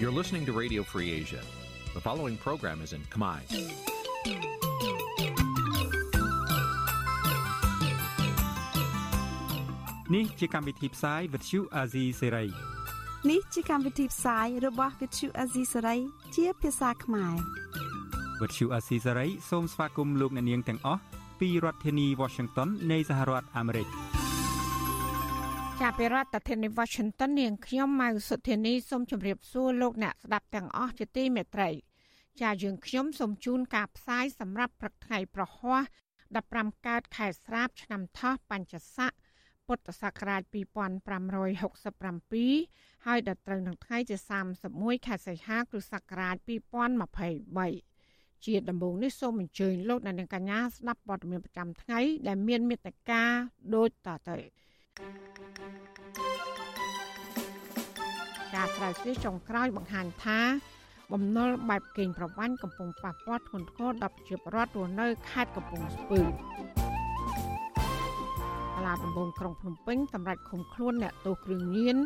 You're listening to Radio Free Asia. The following program is in Khmer. នេះជាកម្មវិធីផ្សាយ Vuthu Azizi Serai នេះជាកម្មវិធីផ្សាយរបស់ Vuthu Azizi Serai ជាភាសាខ្មែរ Vuthu Azizi Serai សូមស្វាគមន៍លោកអ្នកនាងទាំងអស់ពីរដ្ឋធានី Washington នៃសហរដ្ឋអាមេរិក ចាប់ពីរដ្ឋធានី Washington នាងខ្ញុំម៉ៅសុធានីសូមជម្រាបសួរលោកអ្នកស្ដាប់ទាំងអស់ជាទីមេត្រីចាយើងខ្ញុំសូមជូនការផ្សាយសម្រាប់ព្រឹកថ្ងៃប្រហ័ស15កើតខែស្រាប ឆ្នាំថោះបញ្ញស័កពុទ្ធសករាជ2567ហើយដល់ត្រូវនឹងថ្ងៃទី31ខែសីហាគ្រិស្តសករាជ2023ជាដំបូងនេះសូមអញ្ជើញលោកអ្នកនាងកញ្ញាស្ដាប់ព័ត៌មានប្រចាំថ្ងៃដែលមានមេត្តាដូចតទៅ ការស្រាវជ្រាវចុងក្រោយបង្ហាញថាបំណុលបែបកេងប្រវ័ញ្ចកំពុងប៉ះពាល់ធ្ងន់ធ្ងរដល់ប្រជាពលរដ្ឋរស់នៅខេត្តកំពង់ស្ពឺសាលាដំបងក្រុងភ្នំពេញសម្រាប់ឃុំខ្លួនអ្នកទោសគ្រឿងញៀន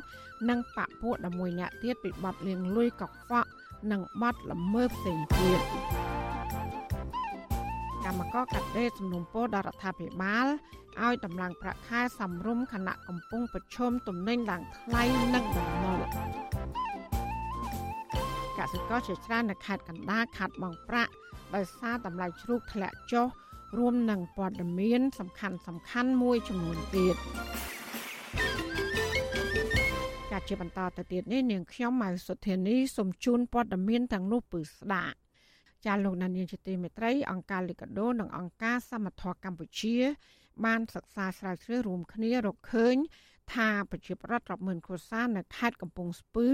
និងបពពួក11អ្នកទៀតពីបទលាងលុយកខ្វក់និងបទល្មើសផ្សេងទៀតកម្មករកាត់ដេរសំណុំពរដល់រដ្ឋាភិបាល ឲ្យតម្លើងប្រាក់ខែសំរុំគណៈកំពុងប្រឈមទំនិញឡើងថ្លៃនិងបំណុលកសិករជាច្រើននៅខេត្តកណ្ដាលខាត់បងប្រាក់ដោយសារតម្លៃជ្រូកធ្លាក់ចុះរួមនឹងព័ត៌មាន សំខាន់សំខាន់មួយចំនួនទៀតការជាបន្តទៅទៀតនេះនាងខ្ញុំម៉ៅសុធានីសូមជូនព័ត៌មានទាំងនោះពឺស្ដាប់ចាលោកណានៀងជាទីមេត្រីអង្គការលីកាដូនិងអង្គការសមត្ថៈកម្ពុជា បានសិក្សាស្រាវជ្រាវរួមគ្នារកឃើញ ថាប្រជាប្រដ្ឋរាប់ម៉ឺនគ្រួសារនៅខេត្តកំពង់ស្ពឺ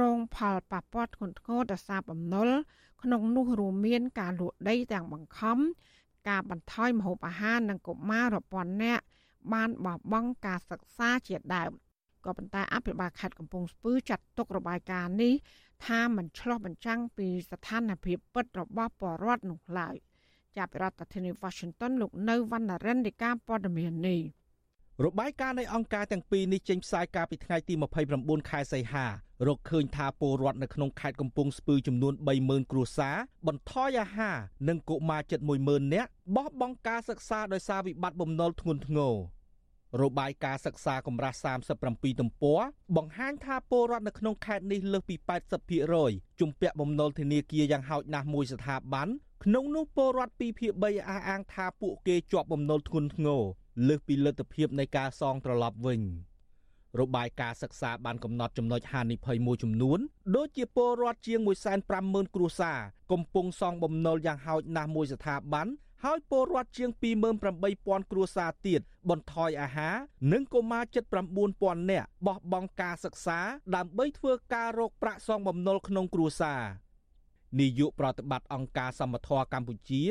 រងផលប៉ះពាល់ធ្ងន់ធ្ងរដោយសារបំណុលក្នុងនោះរួមមានការលក់ដីទាំងបង្ខំការបន្ថយម្ហូបអាហារនិងកុមាររាប់ពាន់នាក់បានបោះបង់ការសិក្សាជាដើមក៏ប៉ុន្តែអភិបាលខេត្តកំពង់ស្ពឺចាត់ទុករបាយការណ៍នេះថាមិនឆ្លោះបញ្ចាំងពីស្ថានភាពពិតរបស់ពលរដ្ឋនោះឡើយ ចាប់ពីរដ្ឋធានី Washington លោកនៅវណ្ណរិននៃការព័ត៌មាននេះរបាយការណ៍នៃអង្គការទាំងពីរនេះចេញផ្សាយកាលពីថ្ងៃទី29ខែសីហារកឃើញថាពលរដ្ឋនៅក្នុងខេត្តកំពង់ស្ពឺចំនួន30000គ្រួសារបន្ថយអាហារនិងកុមារជិត10000នាក់បោះបង់ការសិក្សាដោយសារវិបត្តិបំណុលធ្ងន់ធ្ងរ របាយការណ៍សិក្សាកម្រាស់37ទំព័របង្ហាញថាពលរដ្ឋនៅក្នុងខេត្តនេះលើសពី80%ជំពាក់បំណុលធនាគារយ៉ាងហោចណាស់មួយស្ថាប័នក្នុងនោះពលរដ្ឋ2ភាគ3អះអាងថាពួកគេជាប់បំណុលធ្ងន់ធ្ងរលើសពីលទ្ធភាពនៃការសងត្រឡប់វិញរបាយការណ៍សិក្សាបានកំណត់ចំណុចហានិភ័យមួយចំនួនដូចជាពលរដ្ឋជាង150,000គ្រួសារកំពុងសងបំណុលយ៉ាងហោចណាស់មួយស្ថាប័ន ហើយពលរដ្ឋជាង28,000គ្រួសារទៀតបន្ថយអាហារនិងកុមារជិត9,000នាក់បោះបង់ការសិក្សា ដើម្បីធ្វើការរកប្រាក់សងបំណុលក្នុងគ្រួសារនាយកប្រតិបត្តិអង្គការសមត្ថៈកម្ពុជា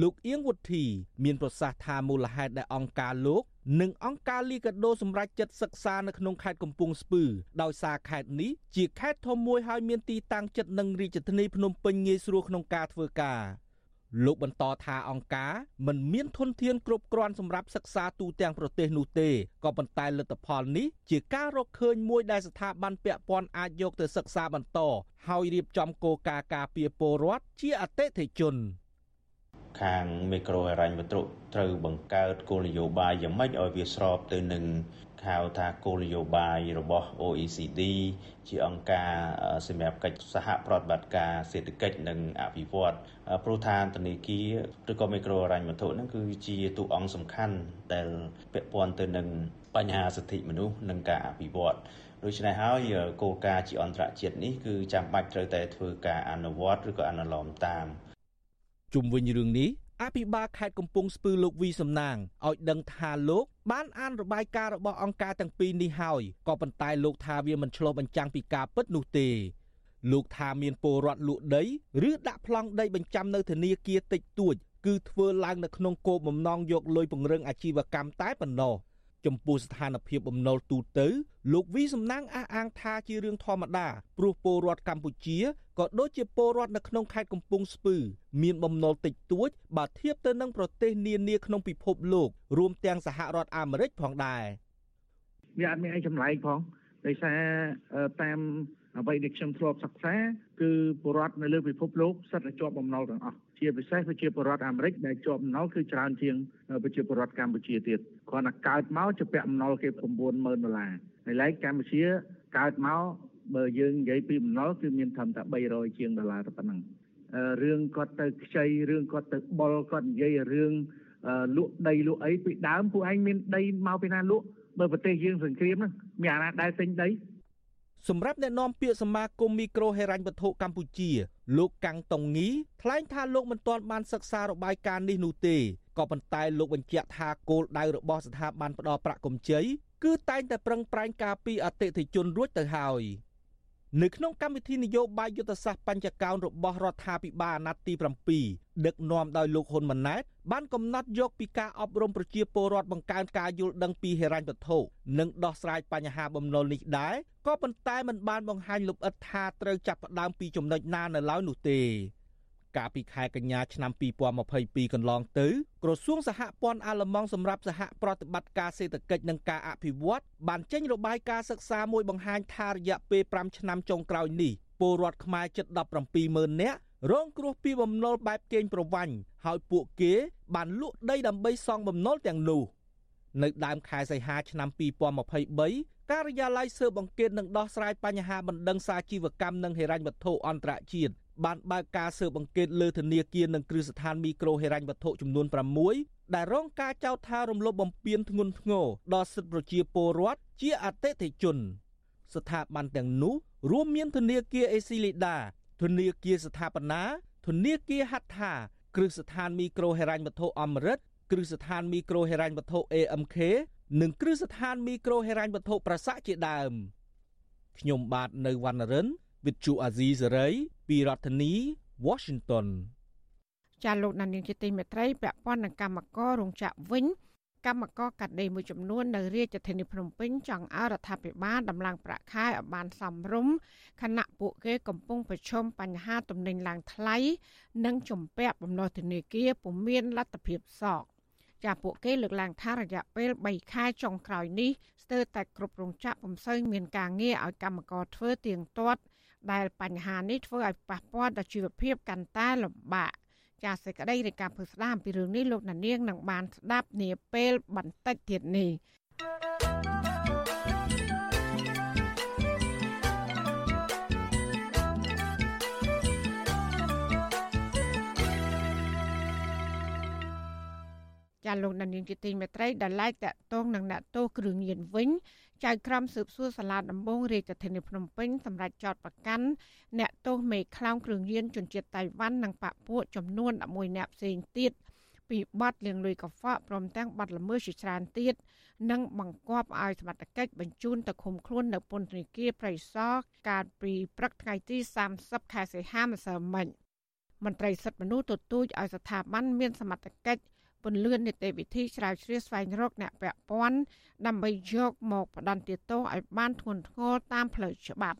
លោកអៀងវុធី មានប្រសាសន៍ថាមូលហេតុដែលអង្គការលោកនិងអង្គការលីកាដូសម្រាប់ចិត្តសិក្សានៅក្នុងខេត្តកំពង់ស្ពឺដោយសារខេត្តនេះជាខេត្តធំមួយហើយមានទីតាំងជិតនឹងរាជធានីភ្នំពេញងាយស្រួលក្នុងការធ្វើការ លោកបន្តថាអង្គការមិនមានធនធានគ្រប់គ្រាន់សម្រាប់សិក្សាទូទាំងប្រទេសនោះទេក៏ប៉ុន្តែលទ្ធផលនេះជាការរកឃើញមួយដែលស្ថាប័នពាក់ព័ន្ធអាចយកទៅសិក្សាបន្តហើយរៀបចំគោលការណ៍ការពារពលរដ្ឋជាអតិថិជនខាងមីក្រូហិរញ្ញវត្ថុត្រូវបង្កើតគោលនយោបាយយ៉ាងម៉េចឲ្យវាស្របទៅនឹង ហៅថាគោលនយោបាយរបស់ OECD ជាអង្គការសម្រាប់កិច្ចសហប្រតិបត្តិការសេដ្ឋកិច្ចនិងអភិវឌ្ឍព្រោះថាធនាគារឬក៏មីក្រូហិរញ្ញវត្ថុហ្នឹងគឺជាតួអង្គសំខាន់ដែលពាក់ព័ន្ធទៅនឹងបញ្ហាសិទ្ធិមនុស្សនិងការអភិវឌ្ឍដូច្នេះហើយគោលការណ៍ជាអន្តរជាតិនេះគឺចាំបាច់ត្រូវតែធ្វើការអនុវត្តឬក៏អនុលោមតាមជុំវិញរឿងនេះ អភិបាលខេត្តកំពង់ស្ពឺលោកវីសំណាងឲ្យដឹងថាលោកបានអានរបាយការណ៍របស់អង្គការទាំងពីរនេះហើយក៏ប៉ុន្តែលោកថាវាមិនឆ្លុះបញ្ចាំងពីការពិតនោះទេលោកថាមានពលរដ្ឋលក់ដីឬដាក់ប្លង់ដីបញ្ចាំនៅធនាគារតិចតួចគឺធ្វើឡើងនៅក្នុងគោលបំណងយកលុយពង្រឹងអាជីវកម្មតែប៉ុណ្ណោះចំពោះស្ថានភាពបំណុលទូទៅ លោកវីសំណាងអះអាងថាជារឿងធម្មតាព្រោះពលរដ្ឋកម្ពុជា ក៏ដូចជាពលរដ្ឋនៅក្នុងខេត្តកំពង់ស្ពឺមានបំណុលតិចតួចបើធៀបទៅនឹងប្រទេសនានាក្នុងពិភពលោករួមទាំងសហរដ្ឋអាមេរិកផងដែរវាអត់មានអីចម្លែកផងដោយសារតាមអ្វីដែលខ្ញុំធ្លាប់សិក្សាគឺពលរដ្ឋនៅលើពិភពលោកសិតតែជាប់បំណុលទាំងអស់ជាពិសេសប្រជាពលរដ្ឋអាមេរិកដែលជាប់បំណុលគឺច្រើនជាងប្រជាពលរដ្ឋកម្ពុជាទៀតគ្រាន់តែកើតមកជាពាក់បំណុលគេ90000ដុល្លារហើយឡែកកម្ពុជាកើតមក បើយើងនិយាយពីបំណុលគឺមានត្រឹមតែ300ជាងដុល្លារតែប៉ុណ្ណឹងរឿងគាត់ទៅខ្ចីរឿងគាត់ទៅបុលគាត់និយាយរឿងលក់ដីលក់អីពីដើមពួកឯងមានដីមកពីណាលក់បើប្រទេសយើងសង្គ្រាមហ្នឹងមានអាណាដែលទិញដីសម្រាប់អ្នកនាំពាក្យសមាគមមីក្រូហិរញ្ញវត្ថុកម្ពុជា លោកកាំងតុងងីថ្លែងថាលោកមិនទាន់បានសិក្សារបាយការណ៍នេះនោះទេក៏ប៉ុន្តែលោកបញ្ជាក់ថាគោលដៅរបស់ស្ថាប័នផ្ដល់ប្រាក់កម្ចីគឺតែងតែប្រឹងប្រែងការពីអតិថិជនរួចទៅហើយ។ នៅក្នុងកម្មវិធីនយោបាយយុទ្ធសាស្ត្របញ្ចកោណរបស់រដ្ឋាភិបាលអាណត្តិទី7ដឹកនាំដោយលោកហ៊ុនម៉ាណែតបានកំណត់យកពីការអប់រំប្រជាពលរដ្ឋបង្កើនការយល់ដឹងពីហិរញ្ញវត្ថុនិងដោះស្រាយបញ្ហាបំណុលនេះដែរក៏ប៉ុន្តែมันបានបង្ហាញលម្អិតថាត្រូវចាប់ផ្ដើមពីចំណុចណានៅឡើយនោះទេ កាលពីខែកញ្ញាឆ្នាំ2022កន្លងទៅក្រសួងសហព័ន្ធអាល្លឺម៉ង់សម្រាប់សហប្រតិបត្តិការសេដ្ឋកិច្ចនិងការអភិវឌ្ឍបានចេញរបាយការណ៍សិក្សាមួយបង្ហាញថារយៈពេល5ឆ្នាំចុងក្រោយនេះពលរដ្ឋខ្មែរជិត17ម៉ឺននាក់រងគ្រោះពីបំណុលបែបកេងប្រវ័ញ្ចហើយពួកគេបានលក់ដីដើម្បីសងបំណុលទាំងនោះនៅដើមខែសីហាឆ្នាំ2023ការិយាល័យស៊ើបអង្កេតនិងដោះស្រាយបញ្ហាបណ្ដឹងសាជីវកម្មនិងហិរញ្ញវត្ថុអន្តរជាតិ បានបើកការស៊ើបអង្កេតលើធនាគារនិងគ្រឹះស្ថានមីក្រូហិរញ្ញវត្ថុចំនួន6ដែលរងការចោទថារំលោភបំពានធ្ងន់ធ្ងរដល់សិទ្ធិប្រជាពលរដ្ឋជាអតិថិជន ស្ថាប័នទាំងនោះរួមមានធនាគារអេស៊ីលីដាធនាគារស្ថាបនាធនាគារហត្ថាគ្រឹះស្ថានមីក្រូហិរញ្ញវត្ថុអមរិតគ្រឹះស្ថានមីក្រូហិរញ្ញវត្ថុ AMK និងគ្រឹះស្ថានមីក្រូហិរញ្ញវត្ថុប្រសាជាដើមខ្ញុំបាទនៅវណ្ណរិន With Chu Azizi Saray ពីរដ្ឋធានី Washington ចាលោកណានៀងជាទីមេត្រីពាក់ព័ន្ធនឹងកម្មកររោងចក្រវិញកម្មករកាត់ដេរមួយចំនួននៅរាជធានីភ្នំពេញចង់ឲ្យរដ្ឋាភិបាលដំឡើងប្រាក់ខែឲ្យបានសមរម្យខណៈពួកគេកំពុងប្រឈមបញ្ហាទំនិញឡើងថ្លៃនិងជំពាក់បំណុលធនាគារពុំមានលទ្ធភាពសងចាពួកគេលើកឡើងថារយៈពេល3ខែចុងក្រោយនេះស្ទើរតែគ្រប់រោងចក្រពុំសូវមានការងារឲ្យកម្មករធ្វើទៀងទាត់ ដែលបញ្ហានេះធ្វើឲ្យប៉ះពាល់ដល់ជីវភាពកាន់តែលំបាកចាសសេចក្តីនៃការពឹស្ដាមពីរឿងនេះលោកណានៀងនឹងបានស្ដាប់នាពេលបន្តិចទៀតនេះចាលោកដានៀងជាទីមេត្រីដែលឡែកតកតងនឹងអ្នកទោសគ្រឿងញៀនវិញ ចៅក្រមស៊ើបសួរសាលាដំបងរាជធានីភ្នំពេញសម្រាប់ចោតប្រកាន់អ្នកទោសមេខ្លោងគ្រឿងញៀនជនជាតិតៃវ៉ាន់និងបពពួកចំនួន11អ្នកផ្សេងទៀតពីបទលាងលុយកខ្វក់ព្រមទាំងបទល្មើសជាច្រើនទៀតនិងបង្គាប់ឲ្យសមត្ថកិច្ចបញ្ជូនទៅឃុំខ្លួននៅពន្ធនាគារប្រៃសណកាលពីព្រឹកថ្ងៃទី30ខែសីហាម្សិលមិញមន្ត្រីសិទ្ធិមនុស្សទទូចឲ្យស្ថាប័នមានសមត្ថកិច្ច ពន្លឿននីតិវិធីស្រាវជ្រាវស្វែងរកអ្នកពាក់ព័ន្ធដើម្បីយកមកផ្ដន្ទាទោសឲ្យបានធ្ងន់ធ្ងរតាមផ្លូវច្បាប់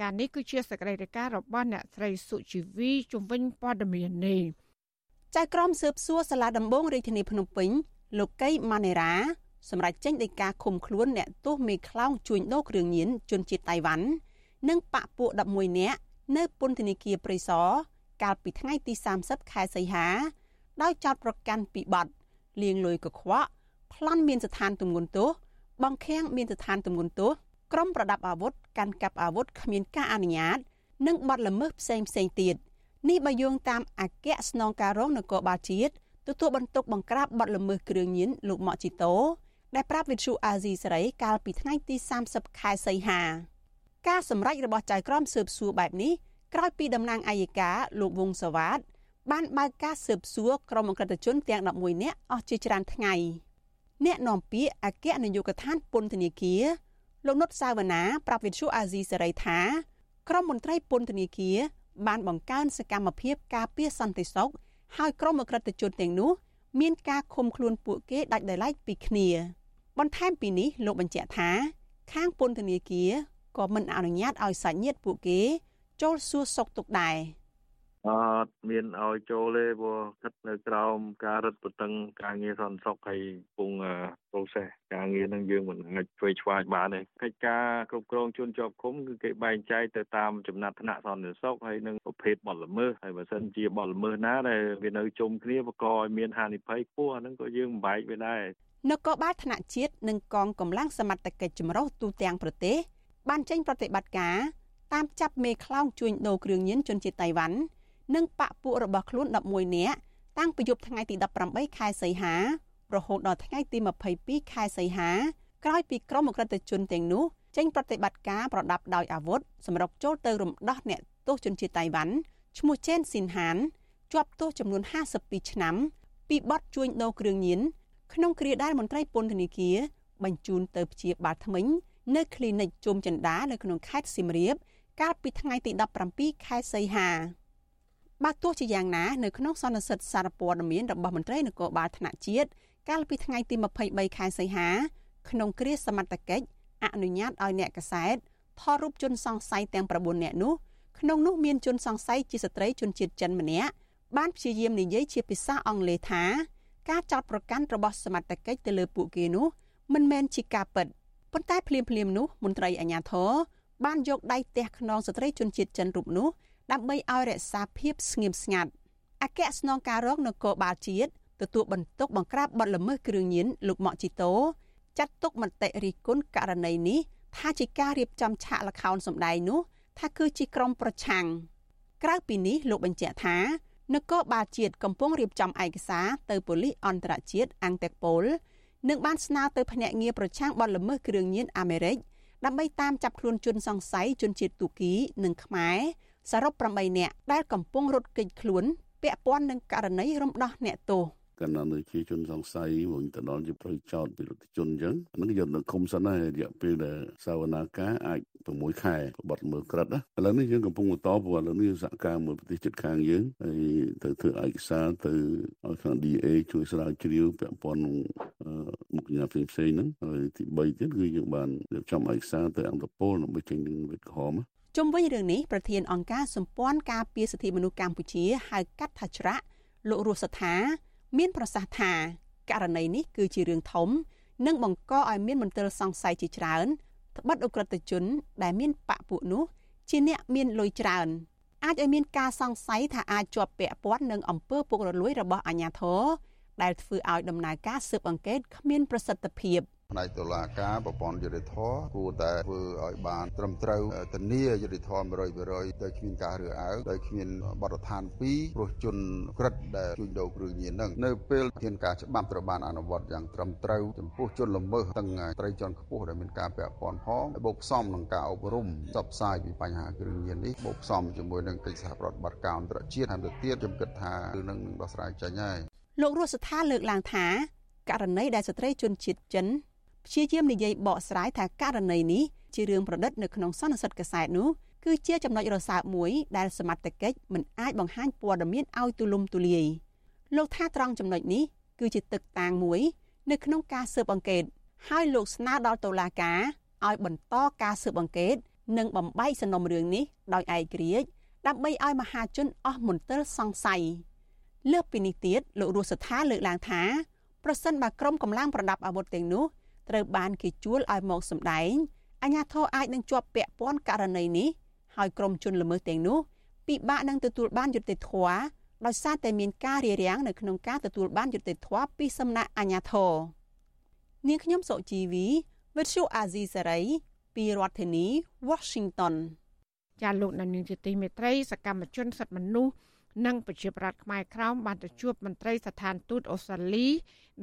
ចានេះគឺជាសកម្មភាពរបស់អ្នកស្រីសុជីវីជំនាញព័ត៌មាននេះចៅក្រមស៊ើបសួរសាលាដំបងរាជធានីភ្នំពេញលោកកៃម៉ានេរ៉ាសម្រាប់ចេញដីកាឃុំខ្លួនអ្នកទោសមេខ្លោងជួញដូរគ្រឿងញៀនជនជាតិតៃវ៉ាន់និងបពពួក11នាក់នៅពន្ធនាគារព្រៃសរកាលពីថ្ងៃទី30ខែសីហា ដោយចោទប្រកាន់ពីបទលាងលុយកខ្វក់ប្លន់មានស្ថានទម្ងន់ទោសបង្ខាំងមានស្ថានទម្ងន់ទោសក្រុមប្រដាប់អាវុធកាន់កាប់អាវុធគ្មានការអនុញ្ញាត និងបទល្មើសផ្សេងផ្សេងទៀតនេះបើយោងតាមអគ្គស្នងការរងនគរបាលជាតិទទួលបន្ទុកបង្ក្រាបបទល្មើសគ្រឿងញៀនលោកម៉ាក់ជីតូដែលប្រាប់វិទ្យុអាស៊ីសេរីកាលពីថ្ងៃទី30ខែសីហាការសម្រេចរបស់ចៅក្រមស៊ើបសួរបែបនេះក្រោយពីតំណាងអัยការលោកវងសវ៉ាត បានបើកការស៊ើបសួរក្រុមអក្រិតជនទាំង11នាក់អស់ជាច្រើនថ្ងៃអ្នកនាំពាក្យអគ្គនាយកដ្ឋានពន្ធនាគារលោកនុតសាវណ្ណាប្រាប់វិទ្យុអាស៊ីសេរីថាក្រុមមន្ត្រីពន្ធនាគារបានបង្កើនសកម្មភាពការពារសន្តិសុខហើយក្រុមអក្រិតជនទាំងនោះមានការឃុំខ្លួនពួកគេដាច់ដោយឡែកពីគ្នា បន្ថែមពីនេះលោកបញ្ជាក់ថា ខាងពន្ធនាគារក៏មិនអនុញ្ញាតឲ្យសាច់ញាតិពួកគេចូលសួរសុខទុក្ខដែរ អត់មានឲ្យចូលទេព្រោះស្ថិតនៅក្រោមការរឹតបន្តឹងការងារសន្តិសុខហើយពង process ការងារនឹងយើងមិនអាចធ្វើឆ្វាយបានទេកិច្ចការគ្រប់គ្រងជនជាប់ឃុំគឺគេបែងចែកទៅតាមចំណាត់ថ្នាក់សន្តិសុខហើយនិងប្រភេទបទល្មើសហើយបើសិនជាបទល្មើសណាដែលវានៅជុំគ្នាបកឲ្យមានហានិភ័យខ្ពស់អាហ្នឹងក៏យើងបំបែកវាដែរនគរបាលថ្នាក់ជាតិនិងកងកម្លាំងសមត្ថកិច្ចចម្រុះទូទាំងប្រទេសបានចេញប្រតិបត្តិការតាមចាប់មេខ្លោងជួញដូរគ្រឿងញៀនជនជាតិតៃវ៉ាន់ និងបពពួករបស់ខ្លួន11នាក់តាំងពីយប់ថ្ងៃទី18ខែសីហារហូតដល់ថ្ងៃទី22ខែសីហាក្រោយពីក្រុមអក្រិតជនទាំងនោះចេញប្រតិបត្តិការប្រដាប់ដោយអាវុធសម្រាប់ចូលទៅរំដោះអ្នកទោសជនជាតិតៃវ៉ាន់ឈ្មោះជេនស៊ីនហានជាប់ទោសចំនួន52ឆ្នាំពីបទជួញដូរគ្រឿងញៀនក្នុងគ្រាដែលមន្ត្រីពន្ធនាគារបញ្ជូនទៅព្យាបាលថ្មិញនៅគ្លីនិកជុំចិន្តានៅក្នុងខេត្តសៀមរាបកាលពីថ្ងៃទី17ខែសីហា បើទោះជាយ៉ាងណានៅក្នុងសន្និសីទសារព័ត៌មានរបស់មន្ត្រីនគរបាលថ្នាក់ជាតិកាលពីថ្ងៃទី23ខែសីហាក្នុងគ្រាសមត្ថកិច្ចអនុញ្ញាតឲ្យអ្នកកសែតថតរូបជនសង្ស័យទាំង9នាក់នោះក្នុងនោះមានជនសង្ស័យជាស្ត្រីជនជាតិចិនម្នាក់បានព្យាយាមនិយាយជាភាសាអង់គ្លេសថាការចោទប្រកាន់របស់សមត្ថកិច្ចទៅលើពួកគេនោះមិនមែនជាការពិតប៉ុន្តែភ្លាមភ្លាមនោះមន្ត្រីអាជ្ញាធរបានយកដៃទះខ្នងស្ត្រីជនជាតិចិនរូបនោះ ដើម្បីឲ្យរក្សាភាពស្ងៀមស្ងាត់អគ្គស្នងការរងនគរបាលជាតិទទួលបន្ទុកបង្ក្រាបបទល្មើសគ្រឿងញៀនលោកម៉ាក់ជីតូចាត់ទុកមតិរិះគន់ករណីនេះថាជាការរៀបចំឆាកល្ខោនសម្ដែងនោះ ថាគឺជាក្រុមប្រឆាំងក្រៅពីនេះលោកបញ្ជាក់ថានគរបាលជាតិកំពុងរៀបចំឯកសារទៅប៉ូលីសអន្តរជាតិអង់តេកប៉ូលនិងបានស្នើទៅភ្នាក់ងារប្រឆាំងបទល្មើសគ្រឿងញៀនអាមេរិកដើម្បីតាមចាប់ខ្លួនជនសង្ស័យជនជាតិទូគីនិងខ្មែរ សរុប8នាក់ដែលកំពុងរត់គេចខ្លួនពាក់ព័ន្ធនឹងករណីរំដោះអ្នកទោសកណ្ដាលនៅជាជនសង្ស័យវិញទៅដល់ជាត្រូវចោតពីរដ្ឋជនអញ្ចឹងហ្នឹងយកនៅឃុំសិនហើយរយៈពេលដែលសាវនាការអាច6ខែបត់មើលក្រិតណាឥឡូវនេះយើងកំពុងបន្តព្រោះឥឡូវនេះសហការមួយប្រទេសជិតខាងយើងហើយទៅធ្វើឯកសារទៅឲ្យខាង DA ជួយស្រាវជ្រាវពាក់ព័ន្ធនឹងមុខងារផ្សេងផ្សេងហ្នឹងហើយទី3ទៀតគឺយើងបានរៀបចំឯកសារទៅអង្គតពលដើម្បីចេញនឹងវិទ្យក្រហម ជុំវិញរឿងនេះប្រធានអង្គការសម្ព័ន្ធការពារសិទ្ធិមនុស្សកម្ពុជាហៅកាត់ថាច្រាក់លោករស់សថា មានប្រសាសន៍ថាករណីនេះគឺជារឿងធំ និងបង្កឲ្យមានមន្ទិលសង្ស័យជាច្រើនត្បិតអ ுக ្រិតជន ដែលមានបពពួកនោះ ជាអ្នកមានលុយច្រើនអាចឲ្យមានការសង្ស័យថាអាចជាប់ពាក់ព័ន្ធនឹងអំពើពុករលួយរបស់អាជ្ញាធរដែលធ្វើឲ្យដំណើរការស៊ើបអង្កេតគ្មានប្រសិទ្ធភាព។ ផ្នែកតុលាការប្រព័ន្ធយុតិធធគួរតែធ្វើឲ្យបានត្រឹមត្រូវធានាយុតិធធ100%ដោយគ្មានការរើសអើងដោយគ្មានបទដ្ឋាន2ព្រោះជនក្រិតដែលជួញដូរគ្រឿងញៀននឹងនៅពេលធានការច្បាប់ត្រូវបានអនុវត្តយ៉ាងត្រឹមត្រូវចំពោះជនល្មើសទាំងត្រីជាន់ខ្ពស់ដែលមានការពាក់ព័ន្ធផងបូកផ្សំនឹងការអប់រំផ្សព្វផ្សាយពីបញ្ហាគ្រឿងញៀននេះបូកផ្សំជាមួយនឹងកិច្ចសហប្រតិបត្តិការអន្តរជាតិហើយទៅទៀតខ្ញុំគិតថាគឺនឹងដោះស្រាយចេញហើយលោករស់ស្ថាលើកឡើងថាករណីដែលស្ត្រីជនជាតិចិន ព្យាយាមនិយាយបកស្រាយថាករណីនេះជារឿងប្រឌិតនៅក្នុងសន្និសីទកសែតនោះគឺជាចំណុចរសើបមួយដែលសមត្ថកិច្ចមិនអាចបង្ហាញព័ត៌មានឲ្យទូលំទូលាយលោកថាត្រង់ចំណុចនេះគឺជាទឹកតាងមួយ នៅក្នុងការស៊ើបអង្កេតហើយលោកស្នើដល់តុលាការឲ្យបន្តការស៊ើបអង្កេត និងបំបីសំណុំរឿងនេះដោយឯករាជ្យដើម្បីឲ្យមហាជនអស់មន្ទិលសង្ស័យលើសពីនេះទៀតលោករស់សថាលើកឡើងថាប្រសិនបើក្រុមកម្លាំងប្រដាប់អាវុធទាំងនោះ ត្រូវបានគេជួលឲ្យមកសម្ដែងអាញាធរអាចនឹងជាប់ពាក់ព័ន្ធករណីនេះហើយក្រុមជនល្មើសទាំងនោះពិបាកនឹងទទួលបានយុត្តិធម៌ដោយសារតែមានការរារាំងនៅក្នុងការទទួលបានយុត្តិធម៌ពីសំណាក់អាជ្ញាធរនាងខ្ញុំសុជីវីវិទ្យុអាស៊ីសេរីពីរដ្ឋធានី Washington ចាលោកនាងជាទីមេត្រីសកម្មជនសិទ្ធិមនុស្ស និងប្រជាប្រដ្ឋខ្មែរក្រោមបានទៅជួបមន្ត្រីស្ថានទូតអូស្ត្រាលី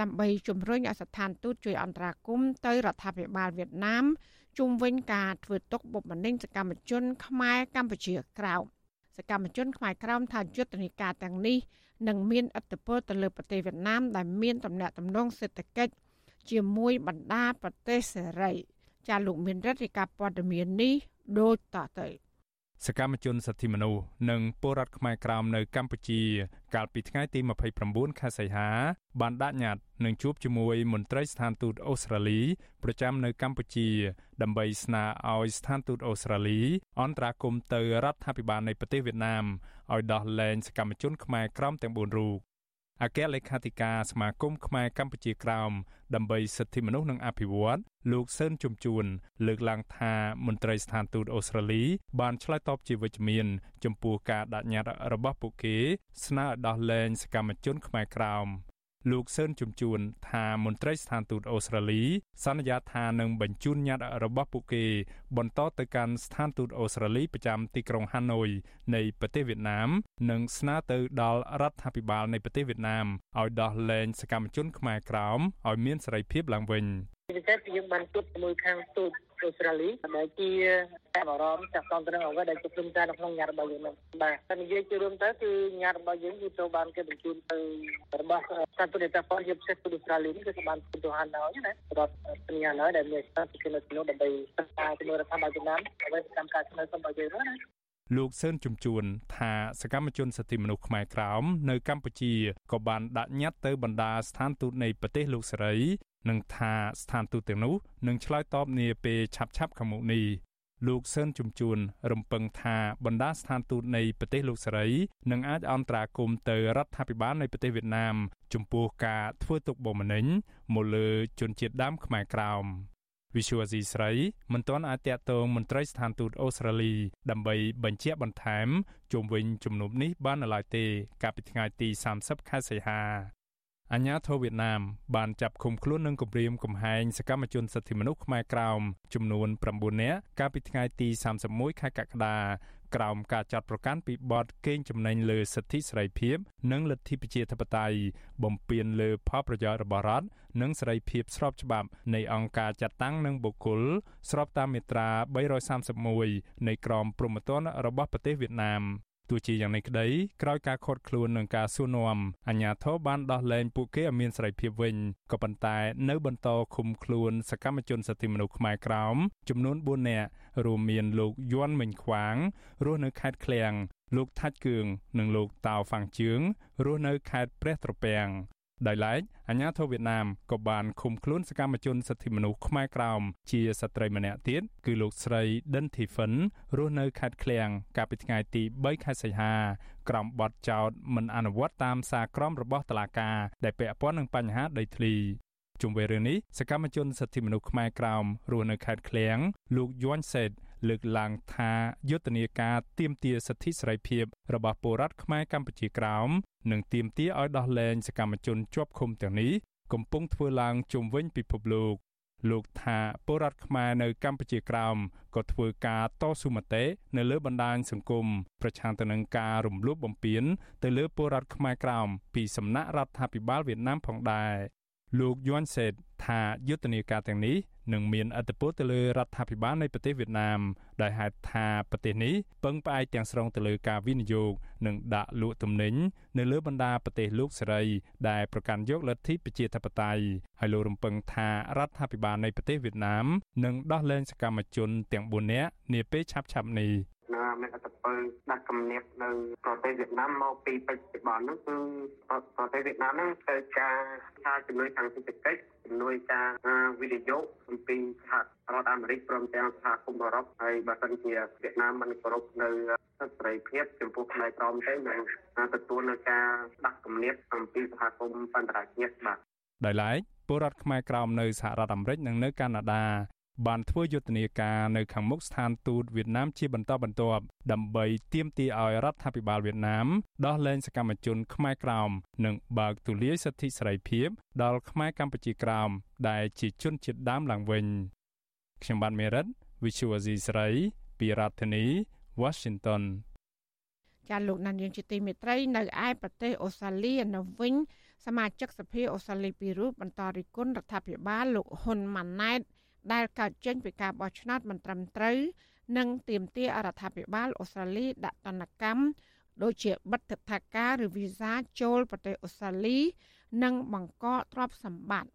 ដើម្បីជំរុញឲ្យស្ថានទូតជួយអន្តរាគមន៍ទៅរដ្ឋាភិបាលវៀតណាមជុំវិញការធ្វើទុកបុកម្នេញសកម្មជន ខ្មែរកម្ពុជាក្រោមសកម្មជនខ្មែរក្រោមថាយុទ្ធនាការទាំងនេះនឹងមានឥទ្ធិពលទៅលើប្រទេសវៀតណាមដែលមានទំនាក់ទំនងសេដ្ឋកិច្ចជាមួយបណ្ដាប្រទេសសេរីចាលោកមានរដ្ឋាភិការព័ត៌មាននេះដូចតទៅ សកម្មជនសិទ្ធិមនុស្សនិងពលរដ្ឋខ្មែរក្រោមនៅកម្ពុជា កាលពីថ្ងៃទី29ខែសីហា បានដាក់ញត្តិនឹងជួបជាមួយមន្ត្រីស្ថានទូតអូស្ត្រាលី ប្រចាំនៅកម្ពុជា ដើម្បីស្នើឲ្យស្ថានទូតអូស្ត្រាលី អន្តរាគមន៍ទៅរដ្ឋាភិបាលនៃប្រទេសវៀតណាមឲ្យដោះលែងសកម្មជនខ្មែរក្រោមទាំង4រូប អគ្គលេខាធិការសមាគមខ្មែរកម្ពុជាក្រោមដើម្បីសិទ្ធិមនុស្សនិងអភិវឌ្ឍលោកសឿនជំជួន លើកឡើងថាមន្ត្រីស្ថានទូតអូស្ត្រាលី បានឆ្លើយតបជាវិជ្ជមាន ចំពោះការដាក់ញត្តិរបស់ពួកគេស្នើឲ្យដោះលែងសកម្មជនខ្មែរក្រោម លោកសឿនជំជួនថាមន្ត្រីស្ថានទូតអូស្ត្រាលី សន្យាថានឹងបញ្ជូនញត្តិរបស់ពួកគេ បន្តទៅកាន់ស្ថានទូតអូស្ត្រាលីប្រចាំទីក្រុងហាណូយនៃប្រទេសវៀតណាម និងស្នើទៅដល់រដ្ឋាភិបាលនៃប្រទេសវៀតណាមឲ្យដោះលែងសកម្មជនខ្មែរក្រោមឲ្យមានសេរីភាពឡើងវិញពិសេសយើងបានជួបជាមួយខាងទូត អូស្ត្រាលីដែលជាតាមអារម្មណ៍ចាក់តទៅនឹងអ្វីដែលជាព្រមការនៅក្នុងញត្តិរបស់យើងនោះបាទតែនិយាយជារួមទៅគឺញត្តិរបស់យើងគឺត្រូវបានគេបញ្ជូនទៅរបស់សន្តិនិកពលជាពិសេសទូតអូស្ត្រាលីគឺបានទៅហានហើយណារដ្ឋសញ្ញាហើយដែលមានស្ថានភាពនៅក្នុងដើម្បីស្ថាបជាមួយរដ្ឋាភិបាលវៀតណាមអ្វីតាមការស្នើសុំរបស់យើងណាលោកសឿនជំជួនថាសកម្មជនសិទ្ធិមនុស្សខ្មែរក្រោមនៅកម្ពុជាក៏បានដាក់ញត្តិទៅបណ្ដាស្ថានទូតនៃប្រទេសលោកសេរី និងថាស្ថានទូតទាំងនោះនឹងឆ្លើយតបនាពេលឆាប់ៗខាងមុខនេះលោកសឿនជំជួនរំពឹងថាបណ្ដាស្ថានទូតនៃប្រទេសលោកសេរីនឹងអាចអន្តរាគមន៍ទៅរដ្ឋាភិបាលនៃប្រទេសវៀតណាម ចំពោះការធ្វើទុកបុកម្នេញមកលើជនជាតិដើមខ្មែរក្រោមវិសុវអាស៊ីស្រីមិនទាន់អាចតាក់ទងមន្ត្រីស្ថានទូតអូស្ត្រាលី ដើម្បីបញ្ជាក់បន្ថែមជុំវិញជំនុំនេះបាននៅឡើយទេ កាលពីថ្ងៃទី30ខែសីហា អាញាធរវៀតណាមបានចាប់ឃុំខ្លួននិងគំរាមកំហែងសកម្មជនសិទ្ធិមនុស្សខ្មែរក្រោមចំនួន9នាក់កាលពីថ្ងៃទី31ខែកក្កដាក្រោមការចាត់ប្រកាន់ពីបទកេងចំណេញលើសិទ្ធិសេរីភាព និងលទ្ធិប្រជាធិបតេយ្យបំពានលើផលប្រយោជន៍របស់រដ្ឋនិងសេរីភាពស្របច្បាប់នៃអង្គការចាត់តាំងនិងបុគ្គលស្របតាមមាត្រា331នៃក្រមព្រហ្មទណ្ឌរបស់ប្រទេសវៀតណាម ទោះជាយ៉ាងនេះក្តីក្រោយការខាត់ខ្លួននឹងការសួរនាំអាជ្ញាធរបានដោះលែងពួកគេឲ្យមានសេរីភាពវិញក៏ប៉ុន្តែនៅបន្តឃុំខ្លួនសកម្មជនសិទ្ធិមនុស្សខ្មែរក្រោមចំនួន4នាក់រួមមានលោកយន់មិញខ្វាងរស់នៅខេត្តឃ្លៀងលោកថាច់គឿងនិងលោកតាវហ្វាំងជឿងរស់នៅខេត្តព្រះត្រពាំង ដោយឡែកអាញាធរវៀតណាមក៏បានឃុំខ្លួនសកម្មជនសិទ្ធិមនុស្សខ្មែរក្រោមជាស្ត្រីម្នាក់ទៀតគឺលោកស្រីដិនធីហ្វិនរស់នៅខេត្តឃ្លៀងកាលពីថ្ងៃទី3ខែសីហាក្រោមបទចោទមិនអនុវត្តតាមសារក្រមរបស់តុលាការដែលពាក់ព័ន្ធនឹងបញ្ហាដីធ្លីជុំវិញរឿងនេះសកម្មជនសិទ្ធិមនុស្សខ្មែរក្រោមរស់នៅខេត្តឃ្លៀងលោកយួនសេត លើកឡើងថាយុទ្ធនាការទៀមទាសិទ្ធិសេរីភាពរបស់ពលរដ្ឋខ្មែរកម្ពុជាក្រោមនិងទៀមទាឲ្យដោះលែងសកម្មជនជាប់ឃុំទាំងនេះកំពុងធ្វើឡើងជុំវិញពិភពលោកលោកថាពលរដ្ឋខ្មែរនៅកម្ពុជាក្រោមក៏ធ្វើការតស៊ូមតិនៅលើបណ្ដាញសង្គមប្រឆាំងទៅនឹងការរំលោភបំពានទៅលើពលរដ្ឋខ្មែរក្រោមពីសំណាក់រដ្ឋាភិបាលវៀតណាមផងដែរ លោកយួនសេតថាយុទ្ធនាការទាំងនេះនឹងមានអធិបុលទៅលើរដ្ឋាភិបាលនៃប្រទេសវៀតណាមដោយហេតុថាប្រទេសនេះពឹងផ្អែកទាំងស្រុងទៅលើការវិនិយោគនិងដាក់លក់ទំនិញនៅលើបណ្ដាប្រទេសលោកសេរីដែលប្រកាន់យកលទ្ធិប្រជាធិបតេយ្យហើយលោករំពឹងថារដ្ឋាភិបាលនៃប្រទេសវៀតណាមនឹងដោះលែងសកម្មជនទាំង4នាក់នាពេលឆាប់ៗនេះណាមានអត្ត ពលដាក់គំនិតនៅប្រទេសវៀតណាមមកពីបច្ចុប្បន្នហ្នឹងគឺប្រទេសវៀតណាមហ្នឹងត្រូវការការជំនួយខាងសេដ្ឋកិច្ចជំនួយការវិនិយោគអំពីសហរដ្ឋអាមេរិកព្រមទាំងសហគមន៍អឺរ៉ុបហើយបើសិនជាវៀតណាមមិនគោរពនៅសិទ្ធិសេរីភាពចំពោះផ្នែកក្រមទេនឹងទទួលនៅការដាក់គំនិតអំពីសហគមន៍បណ្ដាជាតិបាទដោយឡែកពលរដ្ឋខ្មែរក្រោមនៅសហរដ្ឋអាមេរិកនិងនៅកាណាដា បានធ្វើយុទ្ធនាការនៅខាងមុខស្ថានទូតវៀតណាមជាបន្តបន្ទាប់ដើម្បីទាមទារឲ្យរដ្ឋាភិបាលវៀតណាមដោះលែងសកម្មជនខ្មែរក្រោមនិងបើកទូលាយសិទ្ធិសេរីភាពដល់ខ្មែរកម្ពុជាក្រោមដែលជាជនជាតិដើមឡើងវិញខ្ញុំបាទមេរិត Visual Asia ស្រីពីរដ្ឋធានី Washington ចាលោកណានយើងជាទីមេត្រីនៅឯប្រទេសអូស្ត្រាលីនៅវិញសមាជិកសភាអូស្ត្រាលីពីររូបបន្តរិះគន់រដ្ឋាភិបាលលោកហ៊ុនម៉ាណែត ដែលកើតចេញពីការបោះឆ្នោតមិនត្រឹមត្រូវនិងទាមទាររដ្ឋាភិបាលអូស្ត្រាលីដាក់ទណ្ឌកម្មដូចជាបិទទឹកថាការឬវីសាចូលប្រទេសអូស្ត្រាលី និងបង្កកទ្រព្យសម្បត្តិ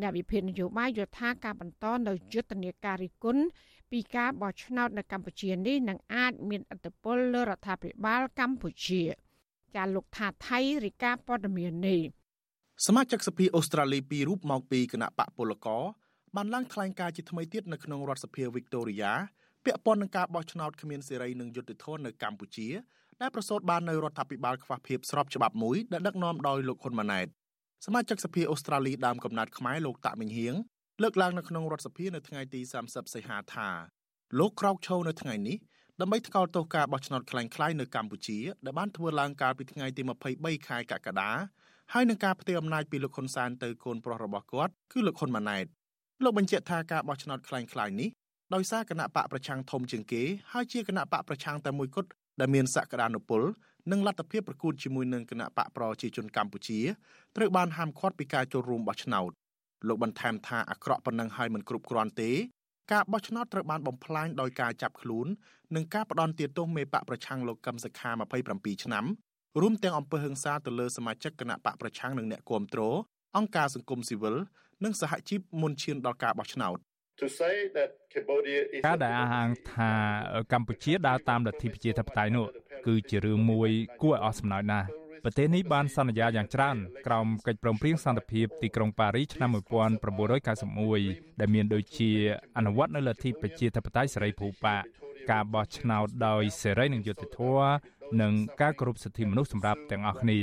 អ្នកវិភាគនយោបាយយល់ថាការបន្តនៅយុទ្ធនាការរិះគន់ពីការបោះឆ្នោតនៅកម្ពុជានេះនឹងអាចមានឥទ្ធិពលលើរដ្ឋាភិបាលកម្ពុជាចាលោកថាថៃរិកាព័ត៌មាននេះសមាជិកសភាអូស្ត្រាលីពីររូបមកពីគណៈបកពលករ បានឡើងថ្លែងការណ៍ជាថ្មីទៀតនៅក្នុងរដ្ឋសភាវីកតូរីយ៉ាពាក់ព័ន្ធនឹងការបោះឆ្នោតគ្មានសេរីនិងយុត្តិធម៌នៅកម្ពុជាដែលប្រសូតបាននៅរដ្ឋាភិបាលខ្វះភាពស្របច្បាប់មួយដែលដឹកនាំដោយលោកហ៊ុនម៉ាណែតសមាជិកសភាអូស្ត្រាលីដើមកំណត់ខ្មែរលោកតាក់មិញហៀងលើកឡើងនៅក្នុងរដ្ឋសភានៅថ្ងៃទី30សីហាថាលោកក្រោកឈរនៅថ្ងៃនេះដើម្បីថ្កោលទោសការបោះឆ្នោតคล้ายៗនៅកម្ពុជាដែលបានធ្វើឡើងកាលពីថ្ងៃទី23ខែកក្កដាហើយនឹងការផ្ទេរអំណាចពីលោកហ៊ុនសែនទៅកូនប្រុសរបស់គាត់គឺលោកហ៊ុនម៉ាណែត លោកបញ្ជាក់ថាការបោះឆ្នោតคล้ายៗនេះដោយសារគណៈបកប្រឆាំងធំជាងគេហើយជាគណៈបកប្រឆាំងតែមួយគត់ដែលមានសក្តានុពលនិងលទ្ធភាពប្រកួតជាមួយនឹងគណៈបកប្រជាជនកម្ពុជាត្រូវបានហាមឃាត់ពីការចូលរួមបោះឆ្នោតលោកបន្ថែមថាអាក្រក់ប៉ុណ្ណឹងហើយមិនគ្រប់គ្រាន់ទេការបោះឆ្នោតត្រូវបានបំផ្លាញដោយការចាប់ខ្លួននិងការផ្ដន់ទាទោសមេបកប្រឆាំងលោកកឹមសុខា27ឆ្នាំរួមទាំងអំពើហិង្សាទៅលើសមាជិកគណៈបកប្រឆាំងនិងអ្នកគាំទ្រអង្គការសង្គមស៊ីវិល និងសហជីពមុនឈានដល់ការបោះឆ្នោតការដែលអះអាងថាកម្ពុជាដើរតាមលទ្ធិប្រជាធិបតេយ្យនោះគឺជារឿងមួយគួរឲ្យអស់សំណើចណាស់ប្រទេសនេះបានសន្យាយ៉ាងច្រើនក្រោមកិច្ចព្រមព្រៀងសន្តិភាពទីក្រុងប៉ារីសឆ្នាំ1991ដែលមានដូចជាអនុវត្តនៅលទ្ធិប្រជាធិបតេយ្យសេរីភូប៉ាការបោះឆ្នោតដោយសេរីនិងយុត្តិធម៌និងការគោរពសិទ្ធិមនុស្សសម្រាប់ទាំងអស់គ្នា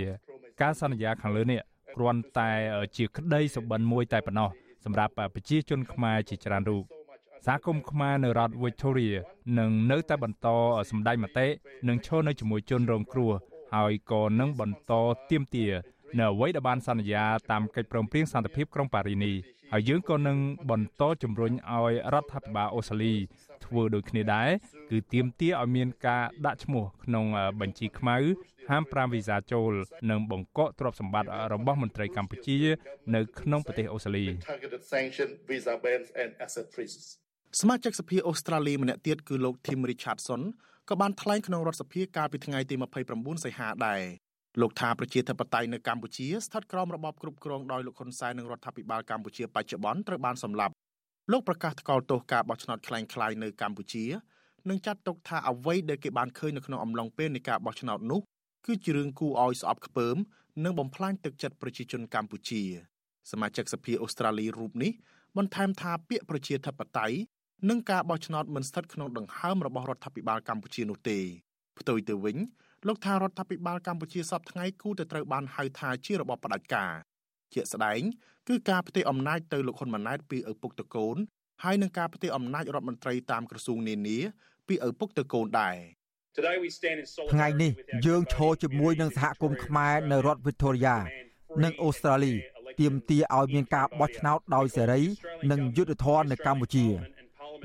ការសន្យាខាងលើនេះ គ្រាន់តែជាក្តីសុបិនមួយតែប៉ុណ្ណោះសម្រាប់ប្រជាជនខ្មែរជាច្រើនរូបសហគមន៍ខ្មែរនៅរដ្ឋ Victoria នឹងនៅតែបន្តសម្ដែងមតិនិងឈរនៅជាមួយជនរងគ្រោះហើយក៏នឹងបន្តទៀមទានៅអ្វីដែលបានសន្យាតាមកិច្ចព្រមព្រៀងសន្តិភាពក្រុងប៉ារីនេះហើយយើងក៏នឹងបន្តជំរុញឲ្យរដ្ឋាភិបាលអូស្ត្រាលីធ្វើដូចគ្នាដែរគឺទៀមទាឲ្យមានការដាក់ឈ្មោះក្នុងបញ្ជីខ្មៅ ហាម5វីសាចូលនិងបង្កកទ្រព្យសម្បត្តិរបស់មន្ត្រីកម្ពុជានៅក្នុងប្រទេសអូស្ត្រាលីសមាជិកសភាអូស្ត្រាលីម្នាក់ទៀតគឺលោក Tim Richardson ក៏បានថ្លែងក្នុងរដ្ឋសភាកាលពីថ្ងៃទី29សីហាដែរលោកថាប្រជាធិបតេយ្យនៅកម្ពុជាស្ថិតក្រោមរបបគ្រប់គ្រងដោយលោកហ៊ុនសែននិងរដ្ឋាភិបាលកម្ពុជាបច្ចុប្បន្នត្រូវបានសម្លាប់លោកប្រកាសថ្កោលទោសការបោះឆ្នោតคล้ายៗនៅកម្ពុជានិងចាត់ទុកថាអ្វីដែលគេបានឃើញនៅក្នុងអំឡុងពេលនៃការបោះឆ្នោតនោះ គឺជារឿងគួរឲ្យស្អប់ខ្ពើម និងបំផ្លាញទឹកចិត្តប្រជាជនកម្ពុជា សមាជិកសភាអូស្ត្រាលីរូបនេះបន្ថែមថាពាក្យប្រជាធិបតេយ្យនិងការបោះឆ្នោតមិនស្ថិតក្នុងដង្ហើមរបស់រដ្ឋាភិបាលកម្ពុជានោះទេផ្ទុយទៅវិញលោកថារដ្ឋាភិបាលកម្ពុជាសពថ្ងៃគូតែត្រូវបានហៅថាជារបបផ្ដាច់ការជាក់ស្ដែងគឺការផ្ទេរអំណាចទៅលោកហ៊ុនម៉ាណែតពីឪពុកតកូនហើយនឹងការផ្ទេរអំណាចរដ្ឋមន្ត្រីតាមក្រសួងនានាពីឪពុកតកូនដែរ ថ្ងៃនេះយើងឈរជាមួយនឹងសហគមន៍ខ្មែរនៅរដ្ឋវីតូរីយ៉ានិងអូស្ត្រាលីទាមទារឲ្យមានការបោះឆ្នោតដោយសេរីនិងយុត្តិធម៌នៅកម្ពុជា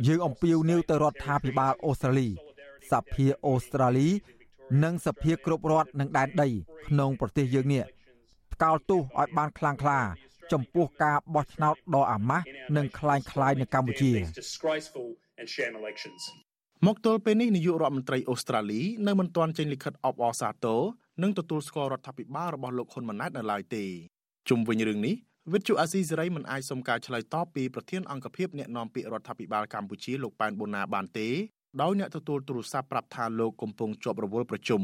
យើងអំពាវនាវទៅរដ្ឋាភិបាលអូស្ត្រាលីសភាអូស្ត្រាលី និងសភាគ្រប់រដ្ឋនិងដែនដីក្នុងប្រទេសយើងនេះថ្កោលទោសឲ្យបានខ្លាំងក្លា ចំពោះការបោះឆ្នោតដ៏អាម៉ាស់និងคล้ายคล้ายនៅកម្ពុជា មកទល់ពេលនេះនាយករដ្ឋមន្ត្រីអូស្ត្រាលីនៅមិនទាន់ចេញលិខិតអបអរសាទរនិងទទួលស្គាល់រដ្ឋាភិបាលរបស់លោកហ៊ុនម៉ាណែតនៅឡើយទេជុំវិញរឿងនេះវិទ្យុអាស៊ីសេរីមិនអាចសុំការឆ្លើយតបពីប្រធានអង្គភិបអ្នកណែនាំពាក្យរដ្ឋាភិបាលកម្ពុជាលោកប៉ែនបូណាបានទេដោយអ្នកទទួលទូរស័ព្ទប្រាប់ថាលោកកំពុងជាប់រវល់ប្រជុំ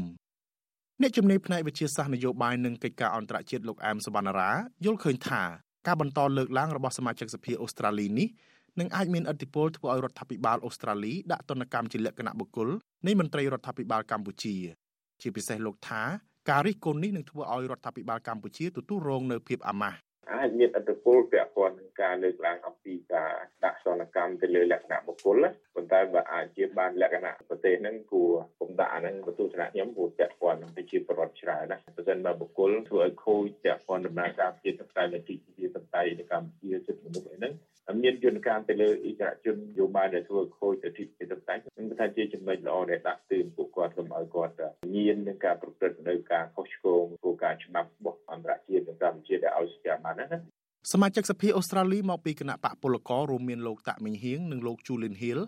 អ្នកជំនាញផ្នែកវិទ្យាសាស្ត្រនយោបាយនិងកិច្ចការអន្តរជាតិលោកអែមសវណ្ណារាយល់ឃើញថាការបន្តលើកឡើងរបស់សមាជិកសភាអូស្ត្រាលីនេះ នឹងអាចមានឥទ្ធិពលធ្វើឲ្យរដ្ឋាភិបាលអូស្ត្រាលីដាក់ទណ្ឌកម្មជាលក្ខណៈបុគ្គលនៃមន្ត្រីរដ្ឋាភិបាលកម្ពុជា ជាពិសេសលោកថាការរិះគន់នេះនឹងធ្វើឲ្យរដ្ឋាភិបាលកម្ពុជាទទួលរងនៅភាពអាម៉ាស់ អាចមានឥទ្ធិពលពាក់ព័ន្ធនឹងការលើកឡើងអំពីការដាក់សនកម្មទៅលើលក្ខណៈបុគ្គលប៉ុន្តែបើអាចជាបានលក្ខណៈប្រទេសហ្នឹងគួរគុំដាក់អាហ្នឹងបន្ទូថ្នាក់ខ្ញុំគួរពាក់ព័ន្ធនឹងប្រជាពលរដ្ឋច្រើនណាបើមិនបើបុគ្គលធ្វើឲ្យខូចពាក់ព័ន្ធដំណើរការជាសកម្មនៃទីជាសកម្មនៅកម្ពុជាសិទ្ធិមនុស្សអីហ្នឹងមានយន្តការទៅលើអិសរាជជនយោបាយដែលធ្វើខូចទៅទីពីទឹកតែខ្ញុំថាជាចំណុចល្អដែលដាក់ទឿនពួកគាត់កុំឲ្យគាត់ញៀននឹងការប្រព្រឹត្តនៅការខុសឆ្គងគោលការណ៍ច្បាប់របស់អន្តរជាតិនិងកម្ពុជាដែលឲ្យស្គាល់បានណាសមាជិកសភាអូស្ត្រាលីមកពីគណៈបកពលកររួមមានលោកតាក់មីងហៀងនិងលោកជូលីនហ៊ីល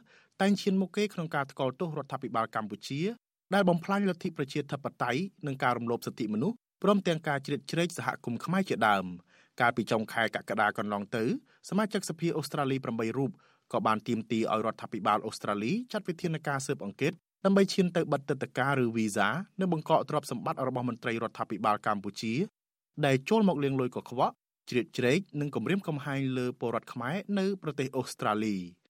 តែងឈានមុខគេក្នុងការថ្កោលទោសរដ្ឋាភិបាលកម្ពុជាដែលបំផ្លាញលទ្ធិប្រជាធិបតេយ្យនិងការរំលោភសិទ្ធិមនុស្សព្រមទាំងការជ្រៀតជ្រែកសហគមន៍ខ្មែរជាដើមកាលពីចុងខែកក្កដាកន្លងទៅសមាជិកសភាអូស្ត្រាលី8រូបក៏បានទាមទារឲ្យរដ្ឋាភិបាលអូស្ត្រាលីចាត់វិធានការស៊ើបអង្កេតដើម្បីឈានទៅបិទទឹកតការឬវីសានៅបង្កក់ទ្រព្យសម្បត្តិរបស់មន្ត្រីរដ្ឋាភិបាលកម្ពុជាដែលចូលមកលាងលុយកខ្វក់ ជ្រៀតជ្រែកនិងគំរាមកំហែងលើពលរដ្ឋខ្មែរនៅប្រទេសអូស្ត្រាលី។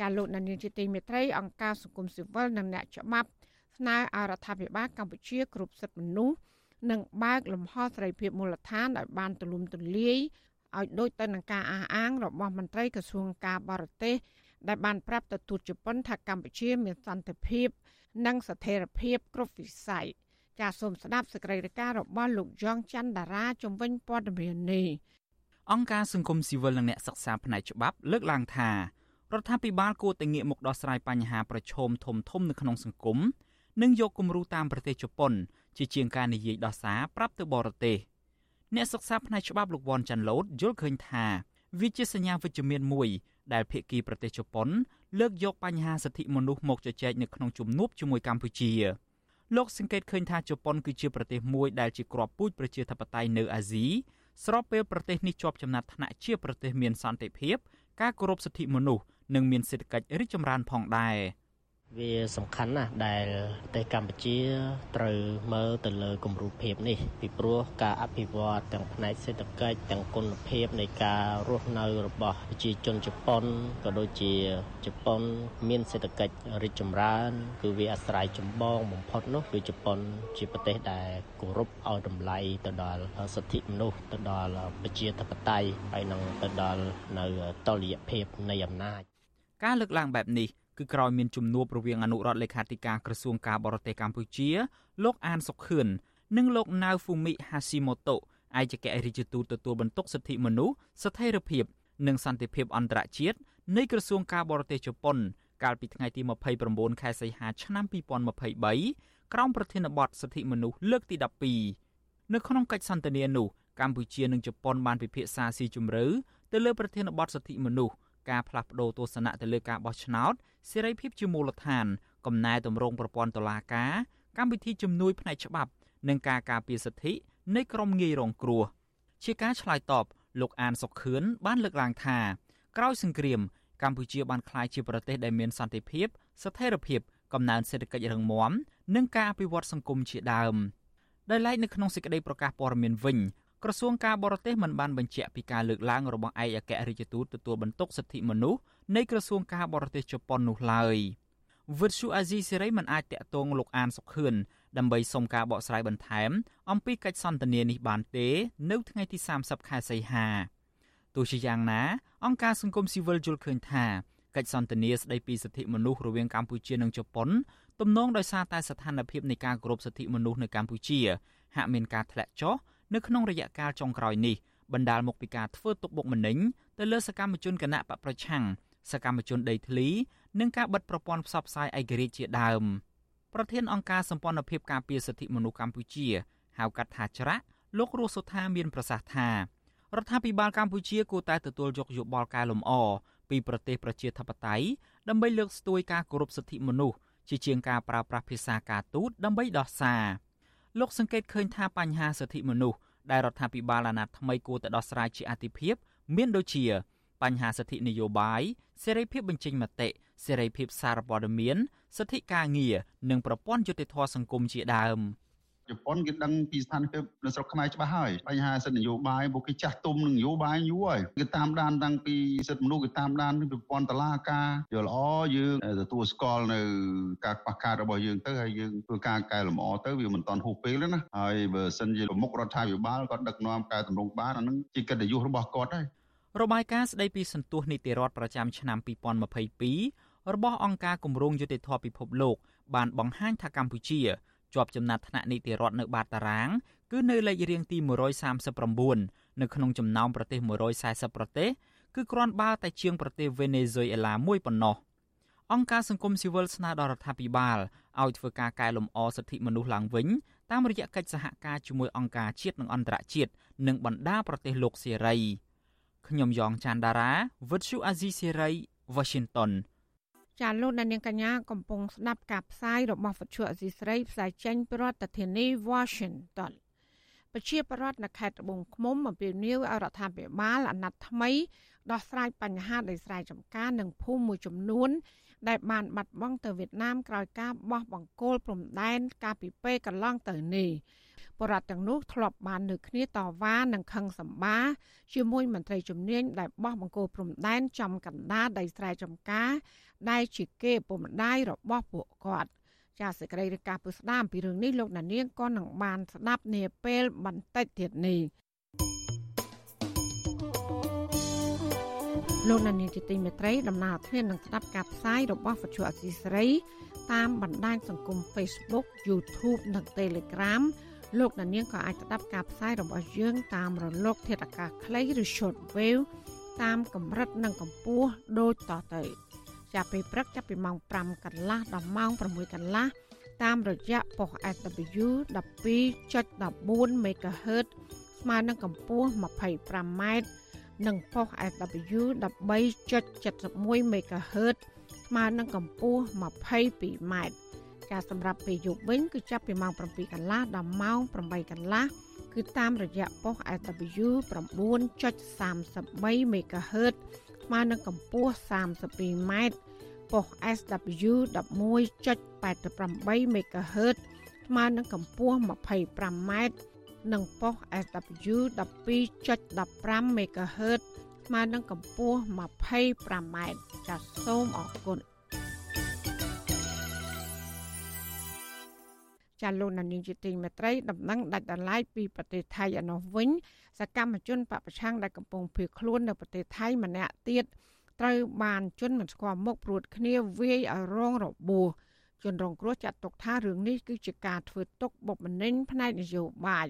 ចាលោកនាយកជាទីមេត្រីអង្គការសង្គមស៊ីវិលនិងអ្នកច្បាប់ស្នើឲ្យរដ្ឋាភិបាលកម្ពុជាគ្រប់សិទ្ធិមនុស្ស និងបើកលំហសេរីភាពមូលដ្ឋានឲ្យបានទូលំទូលាយឲ្យដូចទៅនឹងការអះអាងរបស់មន្ត្រីក្រសួងការបរទេសដែលបានប្រាប់ទៅទូតជប៉ុនថាកម្ពុជាមានសន្តិភាព និងស្ថិរភាពគ្រប់វិស័យចាសសូមស្ដាប់សេចក្តីរាយការណ៍របស់លោកយ៉ងច័ន្ទតារាជំវិញព័ត៌មាននេះអង្គការសង្គមស៊ីវិលនិងអ្នកសិក្សាផ្នែកច្បាប់លើកឡើងថារដ្ឋាភិបាលគួរតែងាកមកដោះស្រាយបញ្ហាប្រឈមធំធំនៅក្នុងសង្គមនិងយកគំរូតាមប្រទេសជប៉ុន ជាជាងការនិយាយដោះសារប្រាប់ទៅបរទេសអ្នកសិក្សាផ្នែកច្បាប់លោកវ៉ាន់ចាន់ឡូតយល់ឃើញថាវាជាសញ្ញាវិជ្ជមានមួយដែលភាគីប្រទេសជប៉ុន លើកយកបញ្ហាសិទ្ធិមនុស្សមកជជែកនៅក្នុងជំនួបជាមួយកម្ពុជាលោកសង្កេតឃើញថាជប៉ុនគឺជាប្រទេសមួយដែលជាគ្រាប់ពូជប្រជាធិបតេយ្យនៅអាស៊ីស្របពេលប្រទេសនេះជាប់ចំណាត់ថ្នាក់ជាប្រទេសមានសន្តិភាព ការគោរពសិទ្ធិមនុស្សនិងមានសេដ្ឋកិច្ចរីកចម្រើនផងដែរ។ វាសំខាន់ណាស់ដែលប្រទេសកម្ពុជាត្រូវមើលទៅលើគម្រូភាពនេះពីព្រោះការអភិវឌ្ឍទាំងផ្នែកសេដ្ឋកិច្ចទាំងគុណភាពនៃការរស់នៅរបស់ប្រជាជនជប៉ុនក៏ដូចជាជប៉ុនមានសេដ្ឋកិច្ចរីកចម្រើនគឺវាអាស្រ័យចម្បងបំផុតនោះគឺជប៉ុនជាប្រទេសដែលគោរពឲ្យតម្លៃទៅដល់សិទ្ធិមនុស្សទៅដល់ប្រជាធិបតេយ្យហើយនឹងទៅដល់នៅតុល្យភាពនៃអំណាចការលើកឡើងបែបនេះ គឺក្រោយមានជំនួបរវាងអនុរដ្ឋលេខាធិការក្រសួងការបរទេសកម្ពុជា លោកអានសុខឿននិងលោកណៅហ្វូមីហាស៊ីម៉ូតូឯកអគ្គរដ្ឋទូតទទួលបន្ទុកសិទ្ធិមនុស្សស្ថិរភាព និងសន្តិភាពអន្តរជាតិនៃក្រសួងការបរទេសជប៉ុន កាលពីថ្ងៃទី29ខែសីហាឆ្នាំ2023ក្រោមប្រធានបទសិទ្ធិមនុស្សលើកទី12នៅក្នុងកិច្ចសន្ទនានោះកម្ពុជានិងជប៉ុនបានពិភាក្សាស៊ីជម្រៅទៅលើប្រធានបទសិទ្ធិមនុស្ស ការផ្លាស់ប្តូរទស្សនៈទៅលើការបោះឆ្នោតសេរីភាពជាមូលដ្ឋានកំណែតម្រង់ប្រព័ន្ធតុលាការកម្មវិធីជំនួយផ្នែកច្បាប់ និងការការពារសិទ្ធិនៃក្រុមងាយរងគ្រោះជាការឆ្លើយតបលោកអានសុខឿនបានលើកឡើងថាក្រោយសង្គ្រាមកម្ពុជាបានក្លាយជាប្រទេសដែលមានសន្តិភាពស្ថិរភាពកំណើនសេដ្ឋកិច្ចរឹងមាំនិងការអភិវឌ្ឍសង្គមជាដើមដោយឡែកនៅក្នុងសេចក្តីប្រកាសព័ត៌មានវិញ ក្រសួងការបរទេសមិនបានបញ្ជាក់ពីការលើកឡើងរបស់ឯកអគ្គរដ្ឋទូតទទួលបន្ទុកសិទ្ធិមនុស្សនៃក្រសួងការបរទេសជប៉ុននោះឡើយវិទ្យុអាស៊ីសេរីមិនអាចតាក់ទងលោកអានសុខឿនដើម្បីសុំការបកស្រាយបន្ថែម អំពីកិច្ចសន្ទនានេះបានទេ នៅថ្ងៃទី30ខែសីហាទោះជាយ៉ាងណា អង្គការសង្គមស៊ីវិលយល់ឃើញថាកិច្ចសន្ទនាស្តីពីសិទ្ធិមនុស្សរវាងកម្ពុជានិងជប៉ុនទំនងដោយសារតែស្ថានភាពនៃការគោរពសិទ្ធិមនុស្សនៅកម្ពុជាហាក់មានការធ្លាក់ចុះ នៅក្នុងរយៈកាលចុងក្រោយនេះបណ្ដាលមកពីការធ្វើទុកបុកម្នេញទៅលើសកម្មជនគណៈបកប្រឆាំងសកម្មជនដីធ្លីនិងការបិទប្រព័ន្ធផ្សព្វផ្សាយឯករាជ្យជាដើមប្រធានអង្គការសម្ព័ន្ធភាពការពារសិទ្ធិមនុស្សកម្ពុជាហៅកាត់ថាច្រាក់លោករស់សុថាមានប្រសាសន៍ថារដ្ឋាភិបាលកម្ពុជាគួរតែទទួលយកយោបល់កែលម្អពីប្រទេសប្រជាធិបតេយ្យដើម្បីលើកស្ទួយការគោរពសិទ្ធិមនុស្សជាជាងការប្រើប្រាស់ភាសាការទូតដើម្បីដោះសារ លោកសង្កេតឃើញថាបញ្ហាសិទ្ធិមនុស្សដែលរដ្ឋាភិបាលអាណត្តិថ្មីគួរតែដោះស្រាយជាអាទិភាព មានដូចជា បញ្ហាសិទ្ធិនយោបាយសេរីភាពបញ្ចេញមតិសេរីភាពសារព័ត៌មានសិទ្ធិការងារនិងប្រព័ន្ធយុតិធធម៌សង្គមជាដើម។ ជប៉ុនគេដឹងពីស្ថានភាពនៅស្រុកខ្មែរច្បាស់ហើយបញ្ហាសិទ្ធិនយោបាយពួកគេចាស់ទុំនឹងនយោបាយយូរហើយគេតាមដានតាំងពីសិទ្ធិមនុស្សគេតាមដានពីប្រព័ន្ធតឡាការយល់ល្អយើងទទួលស្គាល់នៅការខ្វះខាតរបស់យើងទៅហើយយើងធ្វើការកែលម្អទៅវាមិនតាន់ហួសពេលទេណាហើយបើសិនជាប្រមុខរដ្ឋាភិបាលគាត់ដឹកនាំកែតម្រង់បានអានឹងជាកិត្តិយសរបស់គាត់ហើយរបាយការណ៍ស្ដីពីសន្ទុះនីតិរដ្ឋប្រចាំឆ្នាំ2022របស់អង្គការគម្រោងយុតិធធម៌ពិភពលោកបានបង្ហាញថាកម្ពុជា ជាប់ចំណាត់ថ្នាក់នីតិរដ្ឋនៅបាតតារាង គឺនៅលេខរៀងទី139នៅក្នុងចំណោមប្រទេស140ប្រទេសគឺគ្រាន់បើតែជាងប្រទេសវេណេស៊ុយអេឡាមួយប៉ុណ្ណោះអង្គការសង្គមស៊ីវិលស្នើដល់រដ្ឋាភិបាលឲ្យធ្វើការកែលម្អសិទ្ធិមនុស្សឡើងវិញតាមរយៈកិច្ចសហការជាមួយអង្គការជាតិនិងអន្តរជាតិនិងបណ្ដាប្រទេសលោកសេរីខ្ញុំយ៉ងច័ន្ទដារាវិទ្យុអាស៊ីសេរី Washington ចាលោកនាងកញ្ញាកំពុងស្ដាប់ការផ្សាយរបស់វិទ្យុអាស៊ីសេរីផ្សាយចេញពីរដ្ឋធានី Washington ប្រជាប្រដ្ឋនៅខេត្តត្បូងឃ្មុំអំពាវនាវឲ្យរដ្ឋាភិបាលអាណត្តិថ្មីដោះស្រាយបញ្ហាដីស្រែចម្ការនិងភូមិមួយចំនួន ដែលបានបាត់បង់ទៅវៀតណាមក្រោយការបោះបង្គោលព្រំដែនកាលពីពេលកន្លងទៅនេះ បរដ្ឋទាំងនោះធ្លាប់បានលើគ្នាតវ៉ានិងខឹងសម្បាជាមួយមន្ត្រីជំនាញដែលបោះបង្គោលព្រំដែនចំកណ្ដាលដីស្រែចម្ការ ដែលជាគេពុំដាយរបស់ពួកគាត់ចាសសេចក្តីរាយការណ៍ពុស្ដាមពីរឿងនេះលោកណានៀងក៏នឹងបានស្ដាប់នាពេលបន្តិចទៀតនេះលោកណានៀងជាទីមេត្រីដំណើរធាននឹងស្ដាប់ការផ្សាយរបស់វិទ្យុអសីសេរីតាមបណ្ដាញសង្គម Facebook YouTube និង Telegram លោកណានៀងក៏អាចស្ដាប់ការផ្សាយរបស់យើង តាមរលក ធាតុអាកាសខ្លីឬ Shortwave តាមកម្រិតនិងកម្ពស់ដូចតទៅ ចាប់ពីព្រឹកចាប់ពីម៉ោង5កន្លះដល់ម៉ោង6កន្លះតាមរយៈប៉ុស SW 12.14 MHz ស្មើនឹងកម្ពស់ 25m និងប៉ុស SW 13.71 MHz ស្មើនឹងកម្ពស់ 22m ចាសម្រាប់ពេលយប់វិញគឺចាប់ពីម៉ោង7កន្លះដល់ម៉ោង8កន្លះគឺតាមរយៈប៉ុស SW 9.33 MHz ស្មើនឹងកម្ពស់ 32m ប៉ុស SW 11.88 MHz ស្មើនឹងកម្ពស់ 25m និងប៉ុស SW 12.15 MHz ស្មើនឹងកម្ពស់ 25m ចាសសូមអរគុណ ចាលោកនានីជាទីមេត្រីដំណឹងដាច់ដライពីប្រទេសថៃឯនោះវិញសកម្មជនបពប្រឆាំងដែលកំពុងភៀសខ្លួននៅប្រទេសថៃម្នាក់ទៀតត្រូវបានជនមិនស្គាល់មុខព្រួតគ្នាវាយឲ្យរងរបួសជនរងគ្រោះចាត់ទុកថារឿងនេះគឺជាការធ្វើទុកបុកម្នេញផ្នែកនយោបាយ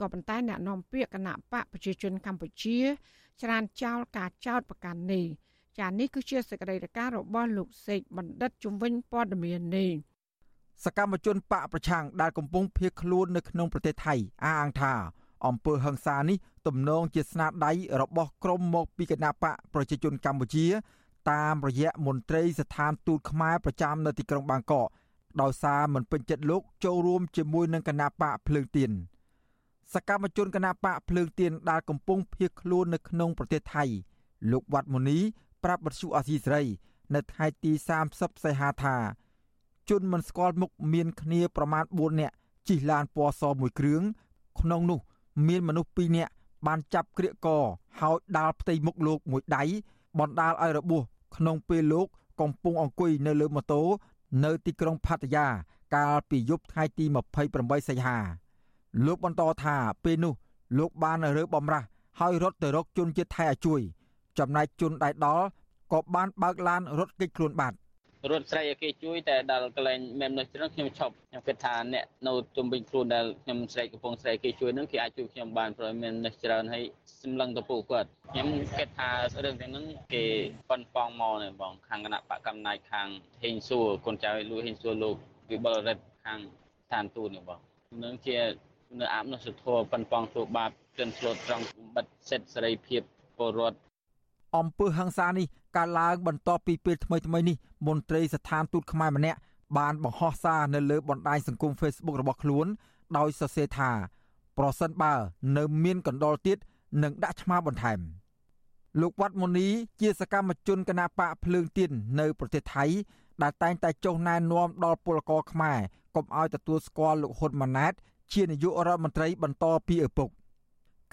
ក៏ប៉ុន្តែអ្នកនាំពាក្យគណៈបកប្រជាជនកម្ពុជាច្រានចោលការចោទប្រកាន់នេះចានេះគឺជាសេចក្តីរាយការណ៍របស់លោកសេកបណ្ឌិតជំនាញព័ត៌មាននេះ សកម្មជនបកប្រឆាំងដែលកំពុងភៀសខ្លួននៅក្នុងប្រទេសថៃអះអាងថាអំពើហិង្សានេះទំនងជាស្នាដៃរបស់ក្រុមមកពីគណៈបកប្រជាជនកម្ពុជា តាមរយៈមន្ត្រីស្ថានទូតខ្មែរប្រចាំនៅទីក្រុងបាងកកដោយសារមិនពេញចិត្តលោកចូលរួមជាមួយនឹងគណៈបកភ្លើងទៀនសកម្មជនគណៈបកភ្លើងទៀនដែលកំពុងភៀសខ្លួននៅក្នុងប្រទេសថៃ លោកវត្តមុនីប្រាប់បទសុអាស៊ីសេរី នៅថ្ងៃទី30សីហាថា ជនមិនស្គាល់មុខមានគ្នាប្រមាណ4នាក់ជិះឡានពណ៌សមួយគ្រឿងក្នុងនោះ មានមនុស្ស2នាក់បានចាប់ក្រៀកកហើយដាល់ផ្ទៃមុខលោកមួយដៃបណ្ដាលឲ្យរបួសក្នុងពេលលោក កំពុងអង្គុយនៅលើម៉ូតូនៅទីក្រុងផាតាយា កាលពីយប់ថ្ងៃទី28សីហាលោកបន្តថាពេលនោះ លោកបានរើបំរាស់ហើយរត់ទៅរកជនជាតិថៃឲ្យជួយ ចំណែកជនដែលដល់ក៏បានបើកឡានរត់គេចខ្លួនបាត់ រត់ស្រីឲ្យគេជួយតែដល់កន្លែងមែននោះច្រើនខ្ញុំឈប់ខ្ញុំគិតថាអ្នកនៅជុំវិញខ្លួនដែលខ្ញុំស្រែកកំពុងស្រែកគេជួយនឹងគេអាចជួយខ្ញុំបានព្រោះមាននេះច្រើនហើយសម្លឹងទៅពួកគាត់ខ្ញុំគិតថារឿងទាំងហ្នឹងគេប៉ុនប៉ងមកនេះបងខាងគណៈបកកំណាយខាងហេងសួរកូនចៅលួហេងសួរលោកវិបុលរិទ្ធខាងស្ថានទូតនេះបងនឹងជានៅអាបនោះសុធរប៉ុនប៉ងទូបាបជនឆ្លូតត្រង់បិទសិទ្ធិសេរីភាពពលរដ្ឋអំពើហ ংস ានេះ កើតឡើងបន្ទាប់ពីពេលថ្មីថ្មីនេះមន្ត្រីស្ថានទូតខ្មែរម្នាក់បានបង្ហោះសារនៅលើបណ្ដាញសង្គម Facebook របស់ខ្លួនដោយសរសេរថាប្រសិនបើ នៅមានកណ្ដុលទៀតនឹងដាក់ឆ្មាបន្ថែមលោកវត្តមុនីជាសកម្មជនគណបកភ្លើងទៀននៅប្រទេសថៃដែលតែងតែចុះណែនាំដល់ពលករខ្មែរកុំឲ្យទទួលស្គាល់លោកហ៊ុនម៉ាណែតជានាយករដ្ឋមន្ត្រីបន្តពីឪពុក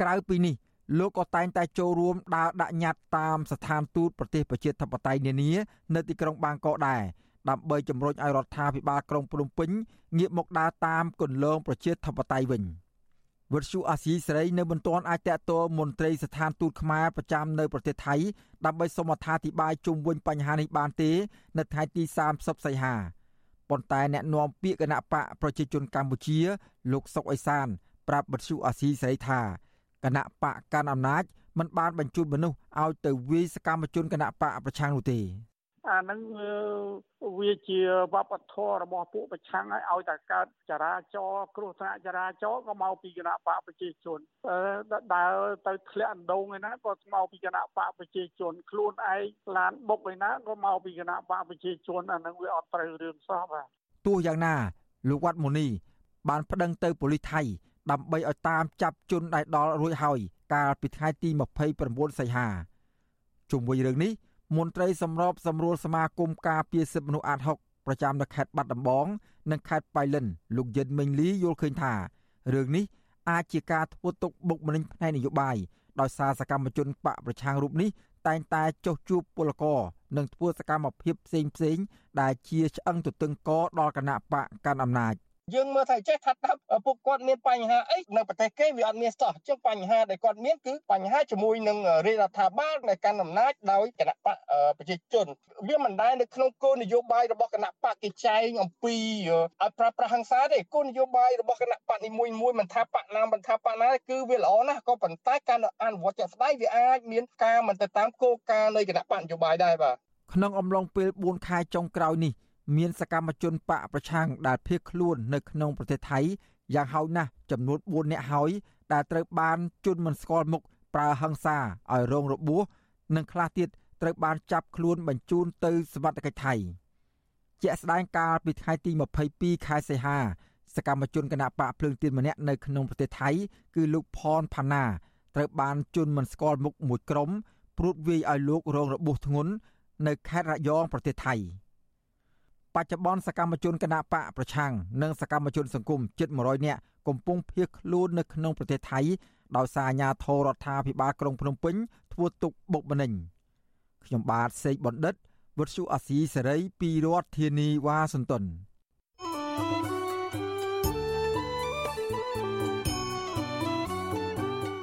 ក្រៅពីនេះ លោកក៏តែងតែចូលរួមដើរដាក់ញត្តិតាមស្ថានទូតប្រទេសប្រជាធិបតេយ្យនានានៅទីក្រុងបាងកកដែរដើម្បីជំរុញឲ្យរដ្ឋាភិបាលក្រុងភ្នំពេញងាកមកដើរតាមគន្លងប្រជាធិបតេយ្យវិញវិទ្យុអាស៊ីសេរីនៅមិនទាន់អាចតតមន្ត្រីស្ថានទូតខ្មែរប្រចាំនៅប្រទេសថៃដើម្បីសូមអត្ថាធិប្បាយជុំវិញបញ្ហានេះបានទេ នៅថ្ងៃទី30សីហាប៉ុន្តែអ្នកនាំពាក្យគណៈបកប្រជាជនកម្ពុជា លោកសុកអេសាន ប្រាប់វិទ្យុអាស៊ីសេរីថា គណៈបកកាន់អំណាចមិនបានបញ្ជូនមនុស្សឲ្យទៅវាយសកម្មជនគណៈបកប្រឆាំងនោះទេអាហ្នឹងវាជាវប្បធម៌របស់ពួកប្រឆាំងឲ្យឲ្យតែកើតចរាចរណ៍គ្រោះថ្នាក់ចរាចរណ៍ក៏មកពីគណៈបកប្រជាជនដើរទៅធ្លាក់អណ្ដូងឯណាក៏មកពីគណៈបកប្រជាជនខ្លួនឯងឡានបុកឯណាក៏មកពីគណៈបកប្រជាជនអាហ្នឹងវាអត់ត្រូវរឿងសោះបាទទោះយ៉ាងណាលោកវត្តមូនីបានប្តឹងទៅប៉ូលីសថៃ ដើម្បីឲ្យតាមចាប់ជនដែលដល់រួចហើយកាលពីថ្ងៃទី29សីហាជុំវិញរឿងនេះមន្ត្រីសម្របសម្រួលសមាគមការពារសិទ្ធិមនុស្សអាត6ប្រចាំនៅខេត្តបាត់ដំបង និងខេត្តបៃលិនលោកយិនមេងលីយល់ឃើញថារឿងនេះអាចជាការធ្វើទុកបុកម្នេញផ្នែកនយោបាយដោយសារសកម្មជនបកប្រឆាំងរូបនេះតែងតែចុះជួបពលករនិងធ្វើសកម្មភាពផ្សេងផ្សេងដែលជាឆ្អឹងទទឹងកដល់គណៈបកកាន់អំណាច យើងមើលថាចេះថាតាប់ពួកគាត់មានបញ្ហាអីនៅប្រទេសគេវាអត់មានសោះចឹងបញ្ហាដែលគាត់មានគឺបញ្ហាជាមួយនឹងរាជរដ្ឋាភិបាលនៃកាន់អំណាចដោយគណៈបកប្រជាជនវាមិនដែលនៅក្នុងគោលនយោបាយរបស់គណៈបកគេចែងអំពីឲ្យប្រើប្រាស់ហិង្សាទេគោលនយោបាយរបស់គណៈបកនីមួយមួយមិនថាបកណាមិនថាបកណាគឺវាល្អណាស់ក៏ប៉ុន្តែការអនុវត្តជាក់ស្ដែងវាអាចមានការមិនទៅតាមគោលការណ៍នៃគណៈបកនយោបាយដែរបាទក្នុងអំឡុងពេល4ខែចុងក្រោយនេះ មានសកម្មជនបកប្រឆាំងដែលភៀសខ្លួននៅក្នុងប្រទេសថៃយ៉ាងហោចណាស់ចំនួន4នាក់ហើយដែលត្រូវបានជន់មិនស្គាល់មុខប្រើហិង្សាឲ្យរងរបួសនិងខ្លះទៀតត្រូវបានចាប់ខ្លួនបញ្ជូនទៅសវត្ថកិច្ចថៃជាក់ស្ដែងកាលពីថ្ងៃទី22ខែសីហាសកម្មជនគណៈបកភ្លើងទៀនម្នាក់នៅក្នុងប្រទេសថៃ គឺលោកផនផាណាត្រូវបានជន់មិនស្គាល់មុខមួយក្រុមព្រួតវាយឲ្យលោករងរបួសធ្ងន់នៅខេត្តរយងប្រទេសថៃ។ប ច្ចុប្បន្នសកម្មជនគណបកប្រឆាំងនិងសកម្មជនសង្គមជិត100នាក់កំពុងភៀសខ្លួននៅក្នុងប្រទេសថៃដោយសារអាជ្ញាធររដ្ឋាភិបាលក្រុងភ្នំពេញធ្វើទុកបុកម្នេញខ្ញុំបាទសេកបណ្ឌិតវុទ្ធុអាស៊ីសេរីពីរដ្ឋធានីវ៉ាស៊ីនតោនា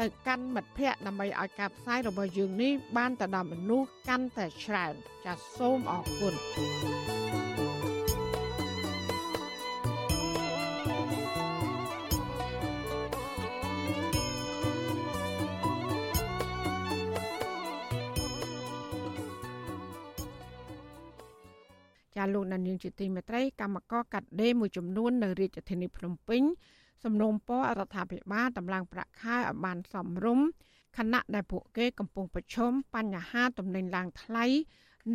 ទៅកាន់មិត្តភ័ក្តិដើម្បីឲ្យការផ្សាយរបស់យើងនេះបានទៅដល់មនុស្សកាន់តែច្រើនចាសសូមអរគុណចាលោកនានីជាទីមេត្រីកម្មករកាត់ដេរមួយចំនួននៅរាជធានីភ្នំពេញ សំណូមពររដ្ឋាភិបាលតម្លើងប្រាក់ខែឲ្យបានសមរម្យខណៈដែលពួកគេកំពុងប្រឈមបញ្ហាទំនិញឡើងថ្លៃ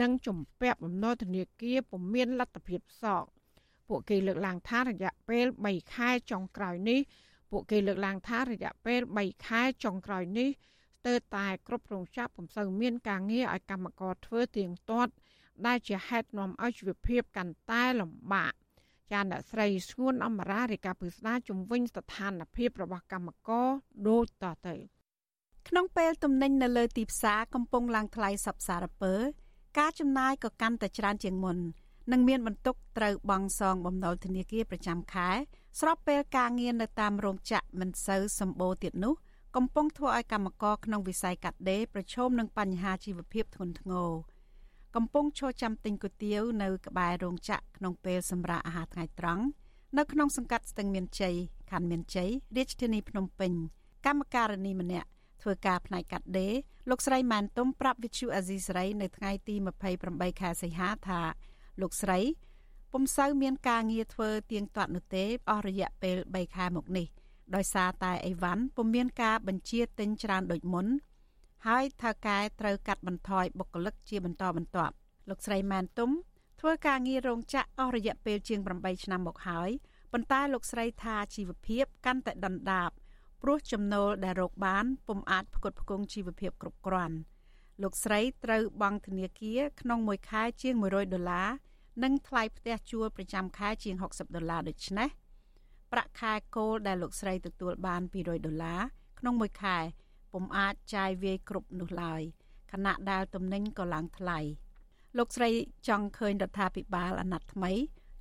និងជំពាក់បំណុលធនាគារពុំមានលទ្ធភាពសងពួកគេលើកឡើងថារយៈពេល3ខែចុងក្រោយនេះពួកគេលើកឡើងថារយៈពេល3ខែចុងក្រោយនេះស្ទើរតែគ្រប់រោងចក្រពុំសូវមានការងារឲ្យកម្មករធ្វើទៀងទាត់ដែលជាហេតុនាំឲ្យជីវភាពកាន់តែលំបាក ចាអ្នកស្រីស្ងួនអមរារាយការណ៍ពីស្ដារជំវិញស្ថានភាពរបស់កម្មករដូចតទៅក្នុងពេលទំនិញនៅលើទីផ្សារកំពុងឡើងថ្លៃសពសារពើ ការចំណាយក៏កាន់តែច្រើនជាងមុននិងមានបន្ទុកត្រូវបង់សងបំណុលធនាគារប្រចាំខែ ស្របពេលការងារនៅតាមរោងចក្រមិនសូវសម្បូរទៀតនោះកំពុងធ្វើឲ្យកម្មករក្នុងវិស័យកាត់ដេរប្រឈមនឹងបញ្ហាជីវភាពធ្ងន់ធ្ងរ កំពុងឈរចាំទិញគុយទាវនៅក្បែររោងចក្រក្នុងពេលសម្រាកអាហារថ្ងៃត្រង់នៅក្នុងសង្កាត់ស្ទឹងមានជ័យខណ្ឌមានជ័យរាជធានីភ្នំពេញកម្មការនីម្នាក់ធ្វើការផ្នែកកាត់ដេរលោកស្រីម៉ែនទុំប្រាប់វិទ្យុអាស៊ីសេរីនៅថ្ងៃទី28ខែសីហាថាលោកស្រីពុំសូវមានការងារធ្វើទៀងទាត់នោះទេអស់រយៈពេល3ខែមកនេះដោយសារតែអីវ៉ាន់ពុំមានការបញ្ជាទិញច្រើនដូចមុន ហើយថៅកែត្រូវកាត់បន្ថយបុគ្គលិកជាបន្តបន្ទាប់លោកស្រីម៉ែនទុំធ្វើការងាររោងចក្រអស់រយៈពេលជាង8ឆ្នាំមកហើយប៉ុន្តែលោកស្រីថាជីវភាពកាន់តែដុនដាបព្រោះចំណូលដែលរកបានពុំអាចផ្គត់ផ្គង់ជីវភាពគ្រប់គ្រាន់លោកស្រីត្រូវបង់ធនាគារក្នុងមួយខែជាង100ដុល្លារនិងថ្លៃផ្ទះជួលប្រចាំខែជាង60ដុល្លារដូច្នេះប្រាក់ខែគោលដែលលោកស្រីទទួលបាន200ដុល្លារក្នុងមួយខែ ពុំអាចចាយវាយគ្រប់នោះឡើយខណៈដែលទំនិញក៏ឡើងថ្លៃលោកស្រីចង់ឃើញរដ្ឋាភិបាលអាណត្តិថ្មី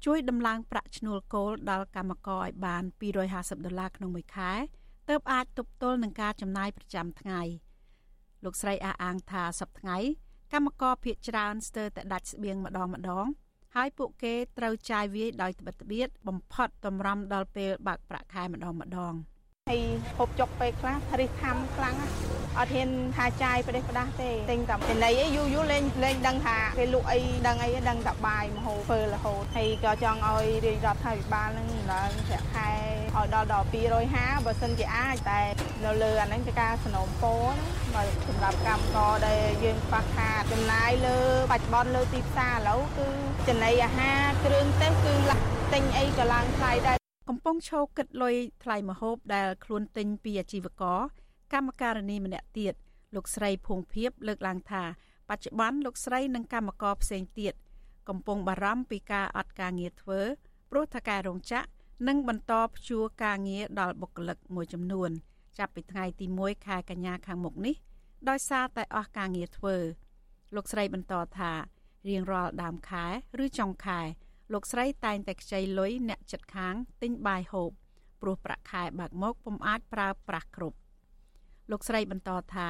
ជួយដំឡើងប្រាក់ឈ្នួលគោលដល់កម្មករឲ្យបាន250ដុល្លារក្នុងមួយខែទើបអាចទប់ទល់នឹងការចំណាយប្រចាំថ្ងៃលោកស្រីអះអាងថាសប្តាហ៍ថ្ងៃកម្មករភៀកច្រើនស្ទើរតែដាច់ស្បៀងម្ដងម្ដង ហើយពួកគេត្រូវចាយវាយដោយត្បិតត្បៀតបំផុតតម្រាំដល់ពេលបើកប្រាក់ខែម្ដងម្ដង ហើយហូបចុកពេលខ្លះរិះខំខ្លាំងអត់ហ៊ានថាចាយប្រទេសផ្ដាស់ទេទិញតែចំណីអីយូរយូរលេងលេងដឹងថាគេលក់អីដឹងអីដឹងតែបាយមហូបធ្វើរហូតហើយក៏ចង់ឲ្យរាជរដ្ឋាភិបាលនឹងឡើងប្រាក់ខែឲ្យដល់ដល់250បើសិនជាអាចតែនៅលើអាហ្នឹងជាការสนុំពោណាសម្រាប់កម្មករដែលយើងខ្វះខាតចំណាយលើបច្ចុប្បន្នលើទីផ្សារឥឡូវគឺចំណីអាហារគ្រឿងទេសគឺទិញអីក៏ឡើងថ្លៃដែរ កំពុងឈោគិតលុយថ្លៃម្ហូបដែលខ្លួនទិញពីអាជីវករកម្មការនីម្នាក់ទៀតលោកស្រីភួងភៀបលើកឡើងថា បច្ចុប្បន្នលោកស្រីនិងកម្មករផ្សេងទៀតកំពុងបារម្ភពីការអត់ការងារធ្វើព្រោះថាការរោងចក្រនឹងបន្តព្យួរការងារដល់បុគ្គលិកមួយចំនួន ចាប់ពីថ្ងៃទី1ខែកញ្ញាខាងមុខនេះដោយសារតែអស់ការងារធ្វើ លោកស្រីបន្តថារៀងរាល់ដើមខែ ឬចុងខែ លោកស្រីតែងតែខ្ចីលុយអ្នកចិត្តខាងទិញបាយហូបព្រោះប្រាក់ខែបើកមកពុំអាចប្រើប្រាស់គ្រប់លោកស្រីបន្តថា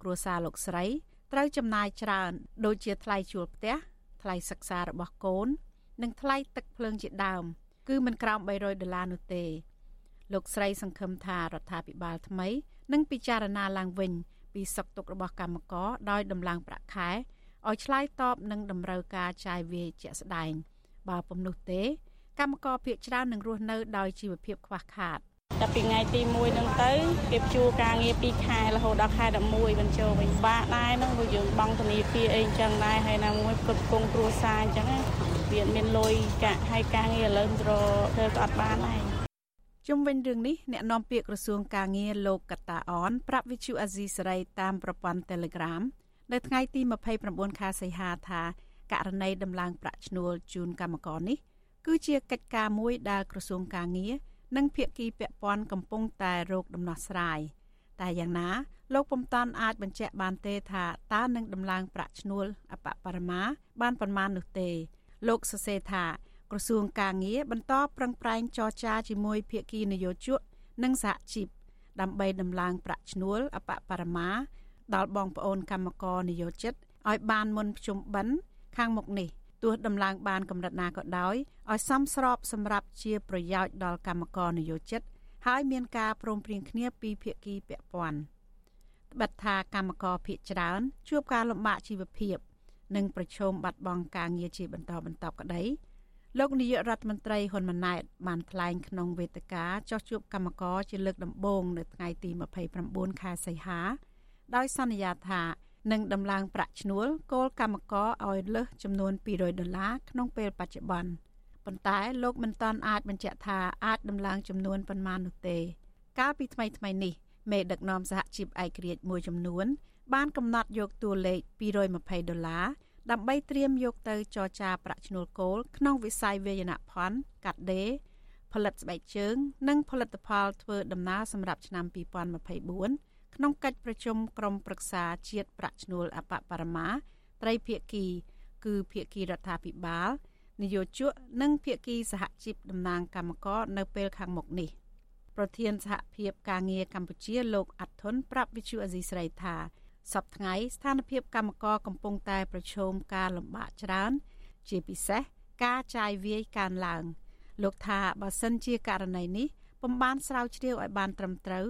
គ្រួសារលោកស្រីត្រូវចំណាយច្រើនដូចជាថ្លៃជួលផ្ទះថ្លៃសិក្សារបស់កូន និងថ្លៃទឹកភ្លើងជាដើម គឺមិនក្រោម300ដុល្លារនោះទេ លោកស្រីសង្ឃឹមថារដ្ឋាភិបាលថ្មីនឹងពិចារណាឡើងវិញ ពីសុខទុក្ខរបស់កម្មករដោយដំឡើងប្រាក់ខែឲ្យឆ្លើយតបនឹងតម្រូវការចាយវាយជាក់ស្ដែង បើពុំនោះទេ កម្មករភៀកច្រើននឹងរស់នៅដោយជីវភាពខ្វះខាតតែពីថ្ងៃទី1ហ្នឹងទៅគេជួការងារ2ខែរហូតដល់ខែ11បញ្ចូលវិញបាក់ដែរហ្នឹងព្រោះយើងបង់ធនាគារអីអញ្ចឹងដែរហើយណាមួយគ្រប់គងគ្រួសារអញ្ចឹងវាមានលុយកាក់ហើយការងារឥឡូវរធ្វើក៏អត់បានដែរជុំវិញរឿងនេះអ្នកនាំពាក្យក្រសួងការងារលោកកតាអនប្រាប់វិទ្យុអាស៊ីសេរីតាមប្រព័ន្ធ Telegram នៅថ្ងៃទី29ខែសីហាថា ករណីដំឡើងប្រាក់ឈ្នួលជូនកម្មករនេះ គឺជាកិច្ចការមួយដែលក្រសួងការងារនិងភាគីពាក់ព័ន្ធកំពុងតែរកដំណោះស្រាយតែយ៉ាងណា លោកពុំតាន់អាចបញ្ជាក់បានទេថាតើនឹងដំឡើងប្រាក់ឈ្នួលអបបរមា បានប៉ុន្មាននោះទេ លោកសរសេរថាក្រសួងការងារបន្តប្រឹងប្រែងចរចាជាមួយភាគីនយោជកនិងសហជីពដើម្បីដំឡើងប្រាក់ឈ្នួលអបបរមា ដល់បងប្អូនកម្មករនយោជិតឲ្យបានមុនភ្ជុំបិណ្ឌ ខាងមុខនេះទោះដំឡើងបានកម្រិតណាក៏ដោយឲ្យសមស្របសម្រាប់ជាប្រយោជន៍ដល់កម្មករនយោជិត ហើយមានការព្រមព្រៀងគ្នាពីភាគីពាក់ព័ន្ធត្បិតថាកម្មករភៀកច្រើន ជួបការលំបាកជីវភាព និងប្រឈមបាត់បង់ការងារជាបន្តបន្ទាប់ក្តីលោកនាយករដ្ឋមន្ត្រីហ៊ុនម៉ាណែតបានថ្លែងក្នុងវេទិកាចោះជួបកម្មករជាលើកដំបូងនៅថ្ងៃទី29ខែសីហា ដោយសន្យាថា និងដំឡើងប្រាក់ឈ្នួលគោលកម្មករឲ្យលើសចំនួន200ដុល្លារក្នុងពេលបច្ចុប្បន្នប៉ុន្តែលោកមិនទាន់អាចបញ្ជាក់ថាអាចដំឡើងចំនួនប៉ុន្មាននោះទេ កាលពីថ្មីថ្មីនេះមេដឹកនាំសហជីពឯករាជ្យមួយចំនួន បានកំណត់យកតួលេខ220ដុល្លារដើម្បីត្រៀមយកទៅចរចាប្រាក់ឈ្នួលគោលក្នុងវិស័យវេយនភ័ណ្ឌកាត់ដេរផលិតស្បែកជើង និងផលិតផលធ្វើដំណើរសម្រាប់ឆ្នាំ2024 ក្នុងកិច្ចប្រជុំក្រុមប្រឹក្សាជាតិប្រាក់ឈ្នួលអបបរមា ត្រីភាគី គឺភាគីរដ្ឋាភិបាលនយោជកនិងភាគីសហជីពតំណាងកម្មករនៅពេលខាងមុខនេះប្រធានសហភាពការងារកម្ពុជាលោកអាត់ធុនប្រាប់វិទ្យុអេស៊ីស្រីថាសប្តាហ៍ថ្ងៃស្ថានភាពកម្មករកំពុងតែប្រឈមការលំបាកច្រើន ជាពិសេសការចាយវាយកើនឡើង លោកថាបើសិនជាករណីនេះពំបានស្រាវជ្រាវឲ្យបានត្រឹមត្រូវ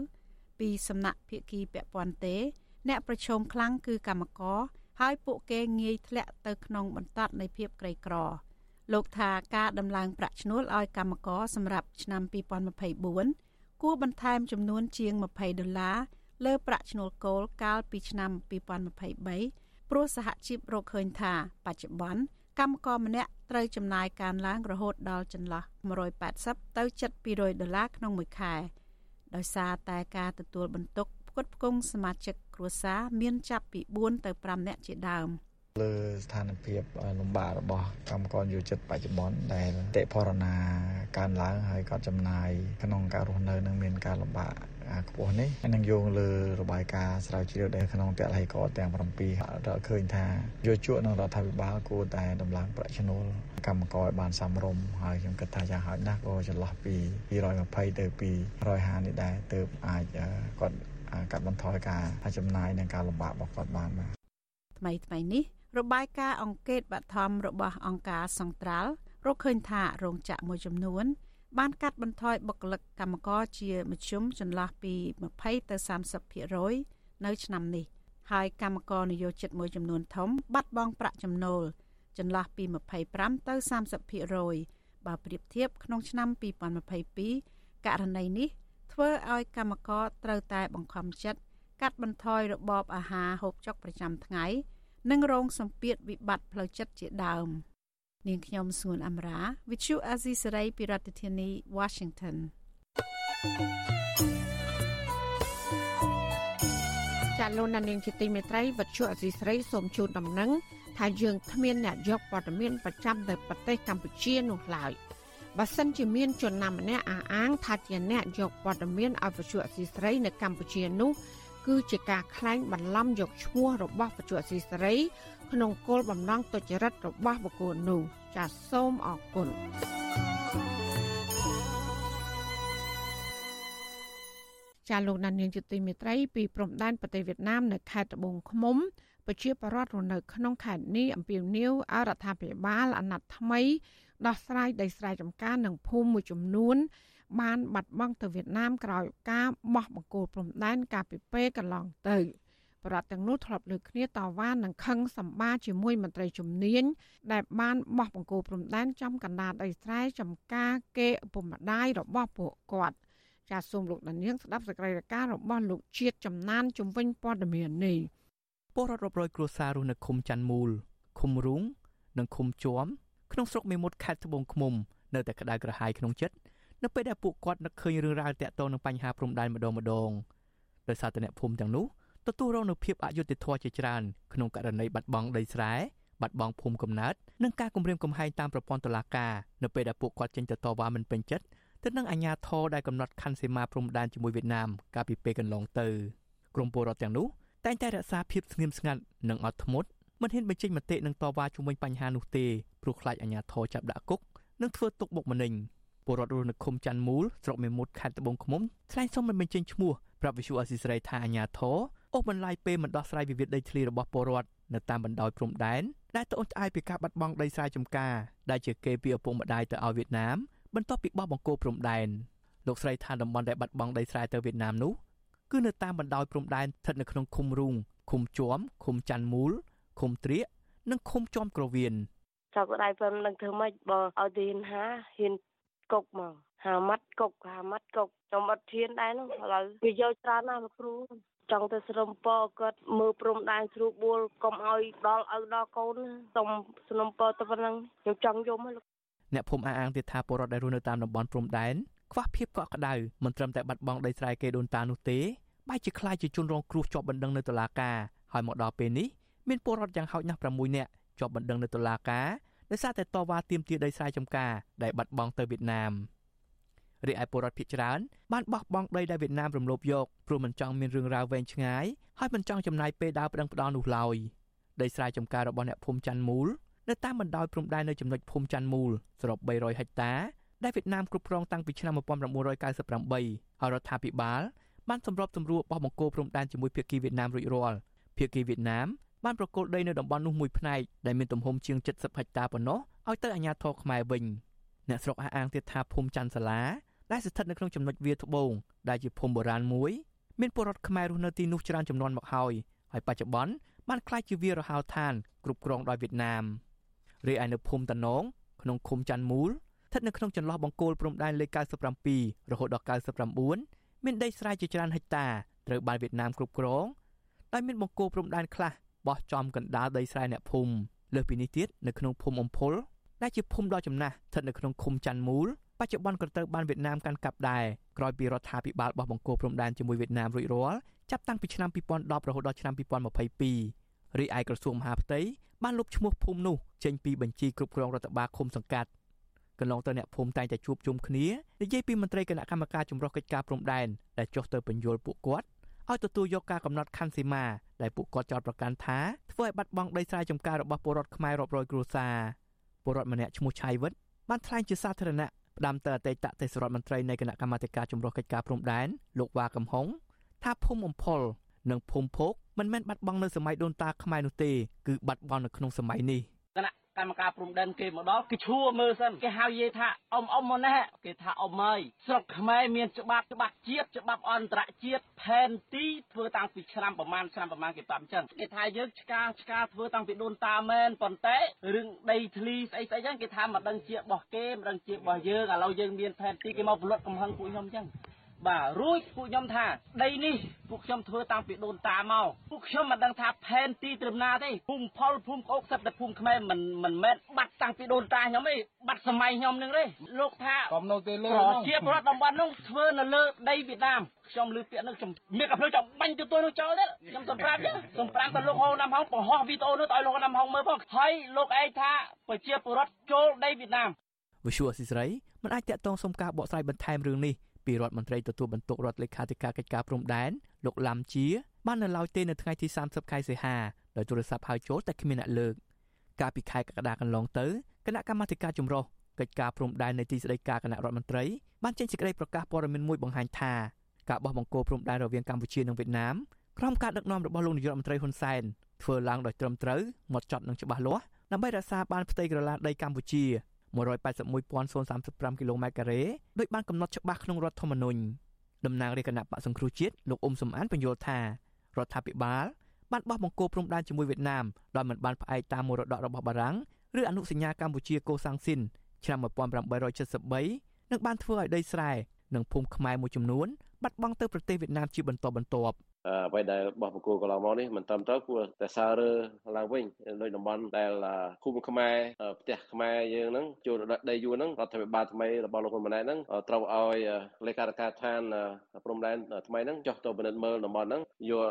ពីសំណាក់ភាគីពាក់ព័ន្ធទេ អ្នកប្រឈមខ្លាំងគឺកម្មករហើយពួកគេងាយធ្លាក់ទៅក្នុងបន្ទាត់នៃភាពក្រីក្រលោកថាការដំឡើងប្រាក់ឈ្នួលឲ្យកម្មករសម្រាប់ឆ្នាំ2024គួរបន្ថែមចំនួនជាង20ដុល្លារលើប្រាក់ឈ្នួលគោលកាលពីឆ្នាំ2023ព្រោះសហជីពរកឃើញថាបច្ចុប្បន្នកម្មករម្នាក់ត្រូវចំណាយការឡើងរហូតដល់ចន្លោះ180ទៅ700ដុល្លារក្នុងមួយខែ ដោយសារតែការទទួលបន្ទុកផ្គត់ផ្គង់សមាជិកគ្រួសារមានចាប់ពី4ទៅ5នាក់ជាដើម។លើស្ថានភាពលំបាករបស់កម្មករយុវជនបច្ចុប្បន្នដែលតិផរណាកើនឡើងហើយក៏ចំណាយក្នុងការរស់នៅនឹងមានការលំបាក ខ្ពស់នេះហើយនឹងយោងលើរបាយការណ៍ស្រាវជ្រាវដែលក្នុងតលហេកទាំង7រកឃើញថាយុវជននិងរដ្ឋាភិបាលគួរតែដំឡើងប្រាក់ចំណូលកម្មករឲ្យបានសមរម្យហើយខ្ញុំគិតថាយ៉ាងហោចណាស់ក៏ចន្លោះពី220ទៅ250នេះដែរទើបអាចគាត់កាត់បន្ថយការចំណាយនិងការលំបាករបស់គាត់បានបាទថ្មីថ្មីនេះរបាយការណ៍អង្កេតបឋមរបស់អង្គការសង្ត្រាល់រកឃើញថារោងចក្រមួយចំនួន បានកាត់បន្ថយបុគ្គលិកកម្មករជាមធ្យមចន្លោះពី20ទៅ30%នៅឆ្នាំនេះហើយកម្មករនិយោជិតមួយចំនួនធំ បាត់បង់ប្រាក់ចំណូល ចន្លោះពី25ទៅ30%បើប្រៀបធៀបក្នុងឆ្នាំ2022ករណីនេះ ធ្វើឲ្យកម្មករត្រូវតែបង្ខំចិត្តកាត់បន្ថយរបបអាហារហូបចុកប្រចាំថ្ងៃ និងរងសម្ពាធវិបត្តិផ្លូវចិត្តជាដើម នាងខ្ញុំសួនអមរា Vithu Azizi Saray ពីរដ្ឋធានី Washington ចាលោកនាងជាទីមេត្រីវិទ្យុអសីស្រីសូមជូនដំណឹងថាយើងគ្មានអ្នកយកព័ត៌មានប្រចាំនៅប្រទេសកម្ពុជានោះឡើយបើសិនជាមានជនណាម្នាក់អះអាងថាជាអ្នកយកព័ត៌មានឲ្យវិទ្យុអសីស្រីនៅកម្ពុជានោះគឺជាការក្លែងបន្លំយកឈ្មោះរបស់បច្ចុប្បន្នស៊ីសេរី ក្នុងគោលបំណងទុច្ចរិតរបស់បុគ្គលនោះចាសសូមអរគុណចាលោកដានៀងជាទីមេត្រីពីព្រំដែនប្រទេសវៀតណាមនៅខេត្តត្បូងឃ្មុំប្រជាពលរដ្ឋរស់នៅក្នុងខេត្តនេះអំពាវនាវឲ្យរដ្ឋាភិបាលអាណត្តិថ្មីដោះស្រាយដីស្រែចម្ការនិងភូមិមួយចំនួន បានបាត់បង់ទៅវៀតណាមក្រោយការបោះបង្គោលព្រំដែនកាលពីពេលកន្លងទៅ ប្រដ្ឋទាំងនោះធ្លាប់លើកគ្នាតវ៉ានឹងខឹងសម្បាជាមួយមន្ត្រីជំនាញដែលបានបោះបង្គោលព្រំដែនចំកណ្ដាលដីស្រែចំការគេឪពុកម្ដាយរបស់ពួកគាត់ចាសសូមលោកដានៀងស្ដាប់សេចក្តីរាយការណ៍របស់លោកជាតិចំណានជំវិញព័ត៌មាននេះពលរដ្ឋរាប់រយគ្រួសាររស់នៅឃុំច័ន្ទមូលឃុំរូងនិងឃុំជួមក្នុងស្រុកមេមត់ខេត្តត្បូងឃ្មុំនៅតែក្តៅក្រហាយក្នុងចិត្តនៅពេលដែលពួកគាត់នឹកឃើញរឿងរ៉ាវតាក់ទងនឹងបញ្ហាព្រំដែនម្ដងម្ដងដោយសារតែអ្នកភូមិទាំងនោះ ទទួលរងនូវភាពអយុត្តិធម៌ជាច្រើនក្នុងករណីបាត់បង់ដីស្រែបាត់បង់ភូមិកំណើតនិងការគំរាមកំហែងតាមប្រព័ន្ធតុលាការនៅពេលដែលពួកគាត់ចេញទៅតវ៉ាមិនពេញចិត្តទៅនឹងអាជ្ញាធរដែលកំណត់ខណ្ឌសីមាព្រំដែនជាមួយវៀតណាមកាលពីពេលកន្លងទៅក្រុមពលរដ្ឋទាំងនោះតែងតែរក្សាភាពស្ងៀមស្ងាត់និងអត់ធ្មត់មិនហ៊ានបញ្ចេញមតិនឹងតវ៉ាជុំវិញបញ្ហានោះទេព្រោះខ្លាចអាជ្ញាធរចាប់ដាក់គុកនិងធ្វើទុកបុកម្នេញពលរដ្ឋរស់នៅឃុំច័ន្ទមូលស្រុកមេមត់ខេត្តត្បូងឃ្មុំថ្លែងសុំមិនបញ្ចេញឈ្មោះប្រាប់វិសុអស៊ីសេរីថាអាញាធរ អូសបន្លាយពេលមិនដោះស្រាយវិវាទដីធ្លីរបស់ពលរដ្ឋនៅតាមបណ្ដោយព្រំដែនដែលត្អូញត្អែរពីការបាត់បង់ដីស្រែចម្ការដែលជាគេពីឪពុកម្ដាយទៅឲ្យវៀតណាមបន្ទាប់ពីបោះបង្គោលព្រំដែនលោកស្រីថាតំបន់ដែលបាត់បង់ដីស្រែទៅវៀតណាមនោះគឺនៅតាមបណ្ដោយព្រំដែនស្ថិតនៅក្នុងឃុំរូងឃុំជួមឃុំច័ន្ទមូលឃុំត្រៀកនិងឃុំជួមក្រវៀនចៅក្តាយព្រមនឹងធ្វើម៉េចបើឲ្យទីហ៊ានហាហ៊ានកុកមកហាម៉ាត់កុកហាម៉ាត់កុកខ្ញុំអត់ធៀនដែរនោះឥឡូវវាយកច្រើនណាស់លោកគ្រូ ចង់ទៅស្រឹមពគាត់មើលព្រំដែនស្រួលបួលកុំឲ្យដល់ឪដល់កូនសុំសំណុំពរទៅប៉ុណ្ណឹងខ្ញុំចង់យំហ្នឹងអ្នកភូមិអះអាងទៀតថាពលរដ្ឋដែលរស់នៅតាមតំបន់ព្រំដែនខ្វះភាពកក់ក្ដៅមិនត្រឹមតែបាត់បង់ដីស្រែគេដូនតានោះទេបែរជាខ្លាចជាជនរងគ្រោះជាប់បណ្ដឹងនៅតុលាការហើយមកដល់ពេលនេះមានពលរដ្ឋយ៉ាងហោចណាស់6នាក់ជាប់បណ្ដឹងនៅតុលាការដោយសារតែតវ៉ាទាមទារដីស្រែចម្ការដែលបាត់បង់ទៅវៀតណាម រីឯពលរដ្ឋភៀសច្រើនបានបោះបង់ដីដែលវៀតណាមរំលោភយកព្រោះមិនចង់មានរឿងរ៉ាវវែងឆ្ងាយហើយមិនចង់ចំណាយពេលដើរប្តឹងផ្តល់នោះឡើយដីស្រែចម្ការរបស់អ្នកភូមិច័ន្ទមូលនៅតាមបណ្ដោយព្រំដែននៅចំណុចភូមិច័ន្ទមូលសរុប300ហិកតាដែលវៀតណាមគ្រប់គ្រងតាំងពីឆ្នាំ1998ហើយរដ្ឋាភិបាលបានសម្របសម្រួលបោះបង្គោលព្រំដែនជាមួយភាគីវៀតណាមរួចរាល់ភាគីវៀតណាមបានប្រគល់ដីនៅតំបន់នោះមួយផ្នែកដែលមានទំហំជាង70ហិកតាប៉ុណ្ណោះឲ្យទៅអាជ្ញាធរខ្មែរវិញអ្នកស្រុកអះអាងទៀតថាភូមិច័ន្ទសាលា ដែលស្ថិតនៅក្នុងចំណុចវាលត្បូងដែលជាភូមិបុរាណមួយមានពលរដ្ឋខ្មែររស់នៅទីនោះច្រើនចំនួនមកហើយហើយបច្ចុប្បន្នបានក្លាយជាវាលរហោឋានគ្រប់គ្រងដោយវៀតណាមរីឯនៅភូមិតនងក្នុងឃុំច័ន្ទមូលស្ថិតនៅក្នុងចន្លោះបង្គោលព្រំដែនលេខ97រហូតដល់99មានដីស្រែជាច្រើនហិកតាត្រូវបានវៀតណាមគ្រប់គ្រងដោយមានបង្គោលព្រំដែនខ្លះបោះចំកណ្ដាលដីស្រែអ្នកភូមិលើសពីនេះទៀតនៅក្នុងភូមិអំពុលដែលជាភូមិដ៏ចំណាស់ស្ថិតនៅក្នុងឃុំច័ន្ទមូល បច្ចុប្បន្នក៏ត្រូវបានវៀតណាមកាន់កាប់ដែរក្រោយពីរដ្ឋាភិបាលបោះបង្គោលព្រំដែនជាមួយវៀតណាមរួចរាល់ចាប់តាំងពីឆ្នាំ2010រហូតដល់ឆ្នាំ2022រីឯក្រសួងមហាផ្ទៃបានលុបឈ្មោះភូមិនោះចេញពីបញ្ជីគ្រប់គ្រងរដ្ឋបាលឃុំសង្កាត់កន្លងទៅអ្នកភូមិតែងតែជួបជុំគ្នានិយាយពីមន្ត្រីគណៈកម្មការចម្រុះកិច្ចការព្រំដែនដែលចុះទៅបញ្យល់ពួកគាត់ឲ្យទទួលយកការកំណត់ខណ្ឌសីមាដែលពួកគាត់ចោទប្រកាន់ថាធ្វើឲ្យបាត់បង់ដីស្រែចម្ការរបស់ពលរដ្ឋខ្មែររាប់រយគ្រួសារពលរដ្ឋម្នាក់ឈ្មោះឆៃវិតបានថ្លែងជាសាធារណៈ ផ្ដាំទៅអតីតទេសរដ្ឋមន្ត្រីនៃគណៈកម្មាធិការចម្រុះកិច្ចការព្រំដែនលោកវ៉ាកំហុងថាភូមិអំផលនិងភូមិភោគមិនមែនបាត់បង់នៅសម័យដូនតាខ្មែរនោះទេគឺបាត់បង់នៅក្នុងសម័យនេះគណៈ កម្មការព្រំដែនគេមកដល់គេឈួរមើលសិនគេហៅយាយថាអ៊ំអ៊ំមកណែគេថាអ៊ំហើយស្រុកខ្មែរមានច្បាប់ច្បាប់ជាតិច្បាប់អន្តរជាតិផែនទីធ្វើតាំងពីឆ្នាំប្រមាណឆ្នាំប្រមាណគេប្រាប់អញ្ចឹងគេថាយើងឆ្កាឆ្កាធ្វើតាំងពីដូនតាមែនប៉ុន្តែរឿងដីធ្លីស្អីស្អីហ្នឹងគេថាមិនដឹងជារបស់គេមិនដឹងជារបស់យើងឥឡូវយើងមានផែនទីគេមកផលិតកំហឹងពួកខ្ញុំអញ្ចឹង បាទរួចពួកខ្ញុំថាដីនេះពួកខ្ញុំធ្វើតាំងពីដូនតាមកពួកខ្ញុំមិនដឹងថាផែនទីត្រឹមណាទេភូមិផលភូមិក្អូកសិតតែភូមិខ្មែរមិនមិនមែនបាត់តាំងពីដូនតាខ្ញុំទេបាត់សម័យខ្ញុំនឹងទេលោកថាកុំនៅទេលើប្រជាពលរដ្ឋតំបន់នោះធ្វើនៅលើដីវៀតណាមខ្ញុំលើពាក្យនឹងខ្ញុំមានកំភ្លើចាំបាញ់ទៅទួនោះចោលទៀតខ្ញុំសំប្រាប់សំប្រាប់ទៅលោកហៅណាំហងបង្ហោះវីដេអូនោះទៅឲ្យលោកណាំហងមើលផងហើយលោកឯងថាប្រជាពលរដ្ឋចូលដីវៀតណាមវិសុវអសិសរីមិនអាចតាក់ទងសុំការបកស្រាយបន្ថែមរឿងនេះ ពីរដ្ឋមន្ត្រីទទួលបន្ទុករដ្ឋលេខាធិការកិច្ចការព្រំដែនលោកឡាំជាបាននៅឡើយទេនៅថ្ងៃទី30ខែសីហាដោយទូរស័ព្ទហៅចូលតែគ្មានអ្នកលើកកាលពីខែកក្កដាកន្លងទៅគណៈកម្មាធិការចម្រុះកិច្ចការព្រំដែននៃទីស្តីការគណៈរដ្ឋមន្ត្រីបានចេញសេចក្តីប្រកាសព័ត៌មានមួយបង្ហាញថាការបោះបង្គោលព្រំដែនរវាងកម្ពុជានិងវៀតណាមក្រោមការដឹកនាំរបស់លោកនាយករដ្ឋមន្ត្រីហ៊ុនសែនធ្វើឡើងដោយត្រឹមត្រូវម៉ត់ចត់និងច្បាស់លាស់ដើម្បីរក្សាបានផ្ទៃក្រឡាដីកម្ពុជា 181.035គីឡូម៉ែត្រការ៉េដោយបានកំណត់ច្បាស់ក្នុងរដ្ឋធម្មនុញ្ញតំណាងរាជគណៈបកសង្គ្រោះជាតិលោកអ៊ុំសំអានបញ្យល់ថារដ្ឋាភិបាលបានបោះបង្គោលព្រំដែនជាមួយវៀតណាមដោយមិនបានផ្អែកតាមមរតករបស់បារាំងឬអនុសញ្ញាកម្ពុជាកូសាំងស៊ីនឆ្នាំ1873និងបានធ្វើឲ្យដីស្រែនិងភូមិខ្មែរមួយចំនួនបាត់បង់ទៅប្រទេសវៀតណាមជាបន្តបន្ទាប់ អ្វីដែលបោះបង្គោលកន្លងមកនេះមិនត្រឹមត្រូវគួរតែសើរើឡើងវិញដោយតំបន់ដែលភូមិខ្មែរផ្ទះខ្មែរយើងហ្នឹងចូលដីយួរហ្នឹងរដ្ឋាភិបាលថ្មីរបស់លោកហ៊ុនម៉ាណែតហ្នឹងត្រូវឲ្យលេខាធិការដ្ឋានព្រំដែនថ្មីហ្នឹងចុះទៅពិនិត្យមើលតំបន់ហ្នឹងយក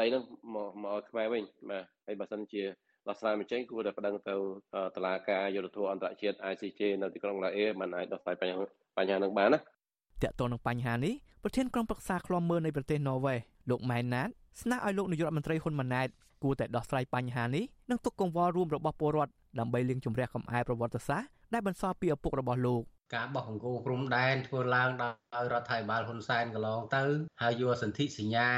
ដីហ្នឹងមកឲ្យខ្មែរវិញបាទហើយបើសិនជាដោះស្រាយមិនចេញគួរតែប្តឹងទៅតុលាការយុត្តិធម៌អន្តរជាតិ ICJ នៅទីក្រុងឡាអេមិនអាចដោះស្រាយបញ្ហាបញ្ហានឹងបានណាតកតនឹងបញ្ហានេះប្រធានក្រុមប្រឹក្សាឃ្លាំមើលនៃប្រទេសណ័រវេស លោកម៉ែនណាតស្នើឲ្យលោកនាយករដ្ឋមន្ត្រីហ៊ុនម៉ាណែតគួរតែដោះស្រាយបញ្ហានេះនិងទុកកង្វល់រួមរបស់ពលរដ្ឋដើម្បីលាងជម្រះកំអែប្រវត្តិសាស្ត្រដែលបន្សល់ពីឪពុករបស់លោកការបោះអង្គព្រំដែនធ្វើឡើងដោយ រដ្ឋាភិបាលហ៊ុនសែនកន្លងទៅហើយយកសន្ធិសញ្ញា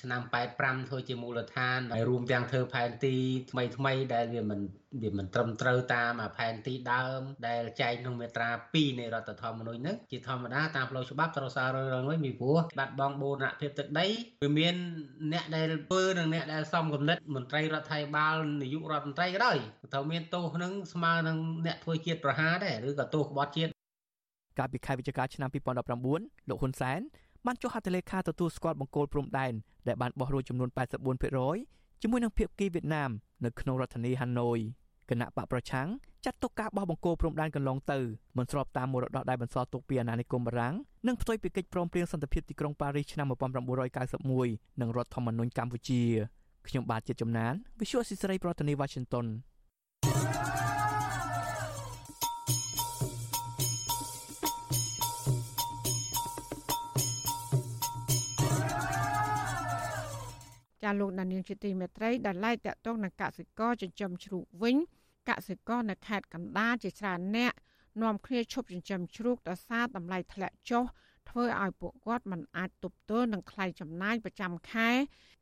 ឆ្នាំ85ធ្វើជាមូលដ្ឋានហើយរួមទាំងធ្វើផែនទីថ្មីថ្មីដែលវាមិនវាមិនត្រឹមត្រូវតាមផែនទីដើមដែលចែងក្នុងមាត្រា2នៃរដ្ឋធម្មនុញ្ញហ្នឹងជាធម្មតាតាមផ្លូវច្បាប់ត្រូវសាររឿងវិញពីព្រោះបាត់បង់បូរណភាពទឹកដីវាមានអ្នកដែលធ្វើនិងអ្នកដែលសំគំនិតមន្ត្រីរដ្ឋាភិបាលនាយករដ្ឋមន្ត្រីក៏ដោយត្រូវមានទោសនឹងស្មើនឹងអ្នកធ្វើជាតិប្រហារដែរឬក៏ទោសក្បត់ជាតិ កាលពីខែវិច្ឆិកាឆ្នាំ2019លោកហ៊ុនសែនបានចុះហត្ថលេខាទទួលស្គាល់បង្គោលព្រំដែនដែលបានបោះរួចចំនួន84%ជាមួយនឹងភាគីវៀតណាមនៅក្នុងរដ្ឋធានីហាណូយគណៈបកប្រឆាំងចាត់ទុកការបោះបង្គោលព្រំដែនកន្លងទៅមិនស្របតាមមរតកដែលបន្សល់ទុកពីអាណានិគមបារាំងនិងផ្ទុយពីកិច្ចព្រមព្រៀងសន្តិភាពទីក្រុងប៉ារីសឆ្នាំ1991និងរដ្ឋធម្មនុញ្ញកម្ពុជាខ្ញុំបាទជាចំណាន Visual Society ប្រធានាទី Washington ចាលោកដានៀងជាទីមេត្រីដែលឡាយតាក់ទងនឹងកសិករចិញ្ចឹមជ្រូកវិញកសិករនៅខេត្តកណ្ដាលជាច្រើនអ្នកនាំគ្នាឈប់ចិញ្ចឹមជ្រូកដោយសារតម្លៃធ្លាក់ចុះធ្វើឲ្យពួកគាត់មិនអាចទប់ទល់នឹងថ្លៃចំណាយប្រចាំខែ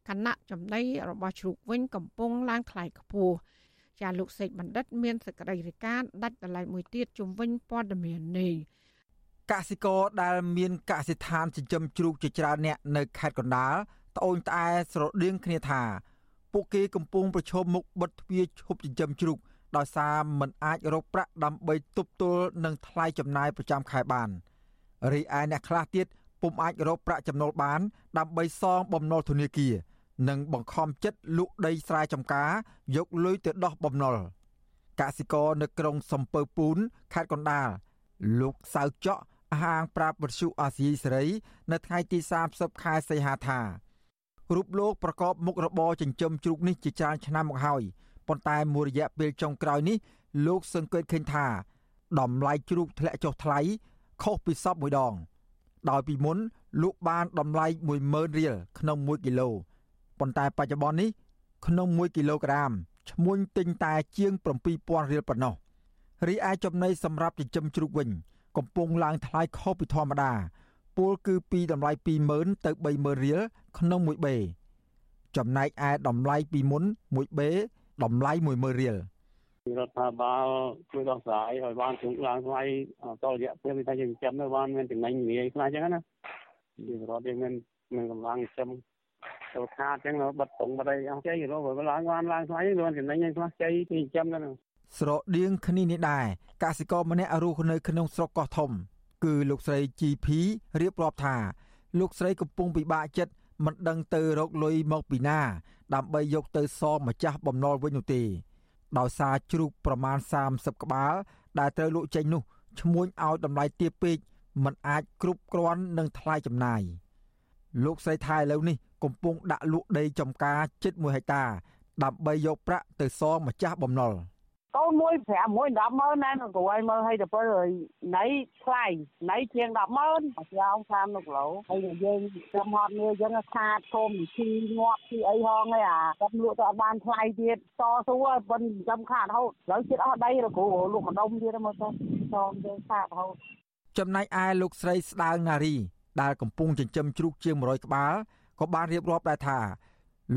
គណៈចំណីរបស់ជ្រូកវិញកំពុងឡើងថ្លៃខ្ពស់ចាលោកសេកបណ្ឌិត មានសក្តីរិកាដាច់តម្លៃមួយទៀតជំវិញព័ត៌មាននេះកសិករដែលមានកសិដ្ឋានចិញ្ចឹមជ្រូកជាច្រើនអ្នកនៅខេត្តកណ្ដាល ត្អូញត្អែស្រដៀងគ្នាថា ពួកគេកំពុងប្រឈមមុខបិទទ្វារឈប់ចិញ្ចឹមជ្រូកដោយសារមិនអាចរកប្រាក់ដើម្បីទប់ទល់នឹងថ្លៃចំណាយប្រចាំខែបានរីឯអ្នកខ្លះទៀតពុំអាចរកប្រាក់ចំណូលបាន ដើម្បីសងបំណុលធនាគារនិងបង្ខំចិត្តលក់ដីស្រែចម្ការយកលុយទៅដោះបំណុលកសិករនៅក្រុងសំពើពូនខេត្តកណ្ដាលលោកសៅចក់ហាងប្រាប់វិទ្យុអាស៊ីសេរី នៅថ្ងៃទី30ខែសីហាថា រូបលោកប្រកបមុខរបរចិញ្ចឹមជ្រូកនេះជាច្រើនឆ្នាំមកហើយប៉ុន្តែមួយរយៈពេលចុងក្រោយនេះលោកសង្កេតឃើញថាតម្លៃជ្រូកធ្លាក់ចុះថ្លៃខុសពីសពមួយដង ដោយពីមុនលក់បានតម្លៃ10000រៀលក្នុង1គីឡូប៉ុន្តែបច្ចុប្បន្ននេះក្នុង1គីឡូក្រាមឈ្មួញទិញតែជាង7000រៀលប៉ុណ្ណោះរីឯចំណីសម្រាប់ចិញ្ចឹមជ្រូកវិញ កំពុងឡើងថ្លៃខុសពីធម្មតា ពលគឺពីតម្លៃ20000ទៅ30000រៀលក្នុង1បេចំណែកឯតម្លៃពីមុន1បេតម្លៃ10000រៀលរដ្ឋាភិបាលជួយដោះស្រាយឲ្យបានជំឡើងថ្លៃតរយៈពេលតែយើងចាំនៅបានមានចំណេញនិយាយខ្លះអញ្ចឹងណាយើងរដ្ឋយើងមានមានកម្លាំងចាំទៅថាអញ្ចឹងបិទត្រង់បដៃអស់ជ័យរកឡើងបានឡើងថ្លៃ luôn ចំណេញឯខ្លះជ័យពីចាំហ្នឹងស្រដៀងគ្នានេះដែរកសិករម្នាក់រស់នៅក្នុងស្រុកកោះធំ គឺលោកស្រី GP រៀបរាប់ថាលោកស្រីកំពុងពិបាកចិត្តមិនដឹងទៅរកលុយមកពីណា ដើម្បីយកទៅសងម្ចាស់បំណុលវិញនោះទេដោយសារជ្រូកប្រមាណ30ក្បាល ដែលត្រូវលក់ចេញនោះឈ្មួញឲ្យតម្លៃទាបពេកมันអាចគ្រប់គ្រាន់នឹងថ្លៃចំណាយលោកស្រីថៃឥឡូវនេះកំពុងដាក់លក់ដីចំការជិត1ហិកតាដើម្បីយកប្រាក់ទៅសងម្ចាស់បំណុល។ កូនមួយ5មួយ10ម៉ឺនណាគ្រូឲ្យមើលឲ្យទៅពេលណៃថ្លៃណៃជាង10ម៉ឺនយ៉ាងតាមនៅគីឡូហើយយើងចាំហត់នេះយើងខាតធំជីងាប់ជីអីហងហើយអាគាត់លក់ទៅអត់បានថ្លៃទៀតតស៊ូប៉ុនចាំខាតរហូតឥឡូវជិតអស់ដីគ្រូលក់កដុំទៀតមើលទៅសំយើងខាតរហូតចំណែកឯលោកស្រីស្ដាងណារីដែលកំពុងចិញ្ចឹមជ្រូកជាង100ក្បាលក៏បានរៀបរាប់ដែរថា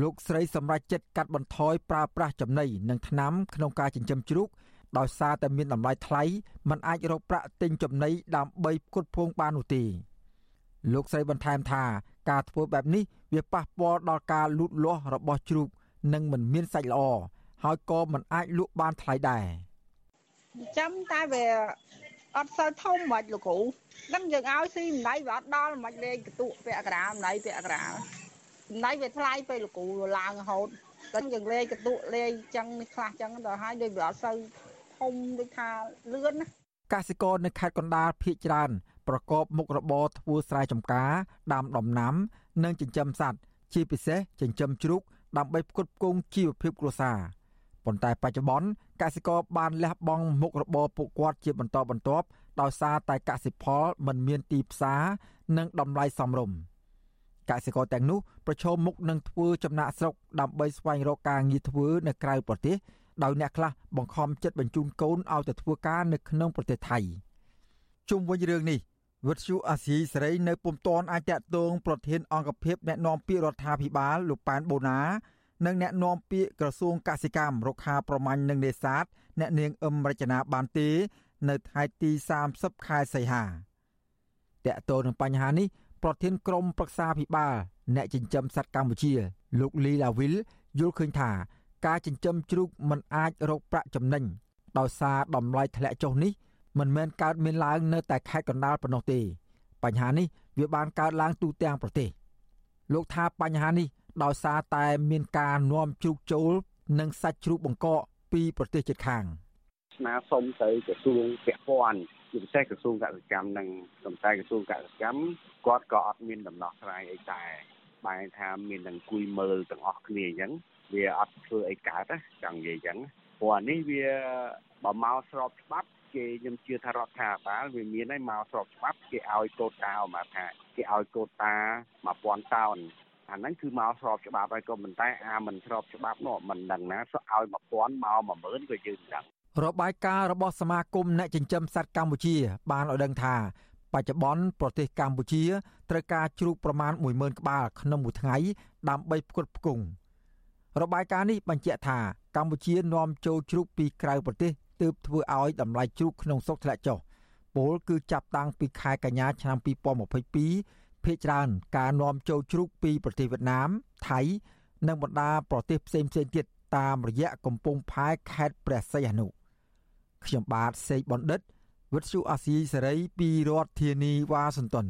លោកស្រីសម្រេចចិត្តកាត់បន្ថយប្រើប្រាស់ចំណីនិងថ្នាំក្នុងការចិញ្ចឹមជ្រូកដោយសារតែមានតម្លៃថ្លៃมันអាចរកប្រាក់ទិញចំណីដើម្បីផ្គត់ផ្គង់បាននោះទេលោកស្រីបន្ថែមថាការធ្វើបែបនេះវាប៉ះពាល់ដល់ការលូតលាស់របស់ជ្រូកនិងមិនមានសាច់ល្អហើយក៏មិនអាចលក់បានថ្លៃដែរចាំតែវាអត់សូវធំមិនលោកគ្រូដឹងយើងឲ្យស៊ីម្ដៃវាអត់ដល់មិនលេងកតុពាក់ក្រាម្ដៃពាក់ក្រា ចំណៃវាថ្លៃពេលលោកគ្រូឡើងរហូតតែយើងលេងកតុលេងចឹងនេះខ្លះចឹងដល់ហើយដូចវាអត់សូវធំដូចថាលឿនណាកសិករនៅខេត្តកណ្ដាលភ ieck ច្រើន ប្រកបមុខរបរធ្វើស្រែចម្ការដាំដំណាំ និងចិញ្ចឹមសត្វជាពិសេសចិញ្ចឹមជ្រូកដើម្បីផ្គត់ផ្គង់ជីវភាពគ្រួសារប៉ុន្តែបច្ចុប្បន្នកសិករបានលះបង់មុខរបរពួកគាត់ជាបន្តបន្ទាប់ដោយសារតែកសិផលមិនមានទីផ្សារនិងតម្លៃសមរម្យ កសិករទាំងនោះប្រឈមមុខនឹងធ្វើចំណាក់ស្រុកដើម្បីស្វែងរកការងារធ្វើនៅក្រៅប្រទេសដោយអ្នកខ្លះបង្ខំចិត្តបញ្ជូនកូនឲ្យទៅធ្វើការនៅក្នុងប្រទេសថៃជុំវិញរឿងនេះវិទ្យុអាស៊ីសេរីនៅពុំទាន់អាចតតងប្រធានអង្គភិបអ្នកណែនាំពាក្យរដ្ឋាភិបាលលោកប៉ែនបូណា និងអ្នកណែនាំពាក្យក្រសួងកសិកម្មរុក្ខាប្រមាញ់និងនេសាទអ្នកនាងអឹមរចនាបានទេ នៅថ្ងៃទី30ខែសីហាតកតទៅនឹងបញ្ហានេះ ប្រធានក្រុមប្រឹក្សាភិបាលអ្នកចិញ្ចឹមសត្វកម្ពុជា លោកលីឡាវីលយល់ឃើញថាការចិញ្ចឹមជ្រូកមិនអាចរកប្រាក់ចំណេញដោយសារតម្លៃធ្លាក់ចុះនេះមិនមែនកើតមានឡើងនៅតែខេត្តកណ្ដាលប៉ុណ្ណោះទេ បញ្ហានេះវាបានកើតឡើងទូទាំងប្រទេសលោកថាបញ្ហានេះដោយសារតែមានការនាំជ្រូកចូល និងសាច់ជ្រូកបង្កកពីប្រទេសជិតខាងស្នើសុំទៅក្រសួងពាក់ព័ន្ធ ជាពិសេសក្រសួងកសិកម្មនិងសំតែក្រសួងកសិកម្មគាត់ក៏អត់មានដំណោះស្រាយអីដែរបែរថាមាននឹងគួយមើលទាំងអស់គ្នាអញ្ចឹងវាអត់ធ្វើអីកើតណាចង់និយាយអញ្ចឹងព្រោះអានេះវាបើមកស្របច្បាប់គេខ្ញុំជឿថារដ្ឋាភិបាលវាមានឲ្យមកស្របច្បាប់គេឲ្យកូតាមកថាគេឲ្យកូតា1000តោនអាហ្នឹងគឺមកស្របច្បាប់ហើយក៏ប៉ុន្តែអាមិនស្របច្បាប់នោះមិនដឹងណាឲ្យ1000មក10000ក៏យើងដឹង របាយការណ៍របស់សមាគមអ្នកចិញ្ចឹមសត្វកម្ពុជា បានឲ្យដឹងថាបច្ចុប្បន្នប្រទេសកម្ពុជាត្រូវការជ្រូកប្រមាណ10000ក្បាលក្នុងមួយថ្ងៃដើម្បីផ្គត់ផ្គង់របាយការណ៍នេះបញ្ជាក់ថាកម្ពុជានាំចូលជ្រូកពីក្រៅប្រទេសទើបធ្វើឲ្យតម្លៃជ្រូកក្នុងស្រុកធ្លាក់ចុះពលគឺចាប់តាំងពីខែកញ្ញាឆ្នាំ2022ភាគច្រើនការនាំចូលជ្រូកពីប្រទេសវៀតណាមថៃ និងបណ្ដាប្រទេសផ្សេងៗទៀតតាមរយៈកំពង់ផែខេត្តព្រះសីហនុ ខ្ញុំបាទសេកបណ្ឌិតវិទ្យុអាស៊ីសេរីពីរដ្ឋធានីវ៉ាស៊ីនតោន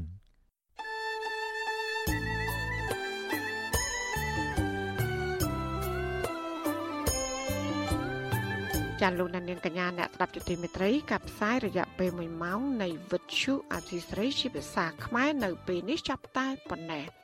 ចាន់លោកនាងកញ្ញាអ្នកស្ដាប់ជទីមេត្រីកັບផ្សាយរយៈពេល1ម៉ោងនៃវិទ្យុអាស៊ីសេរីជាភាសាខ្មែរនៅពេលនេះចាប់តែប៉ុណ្ណេះ។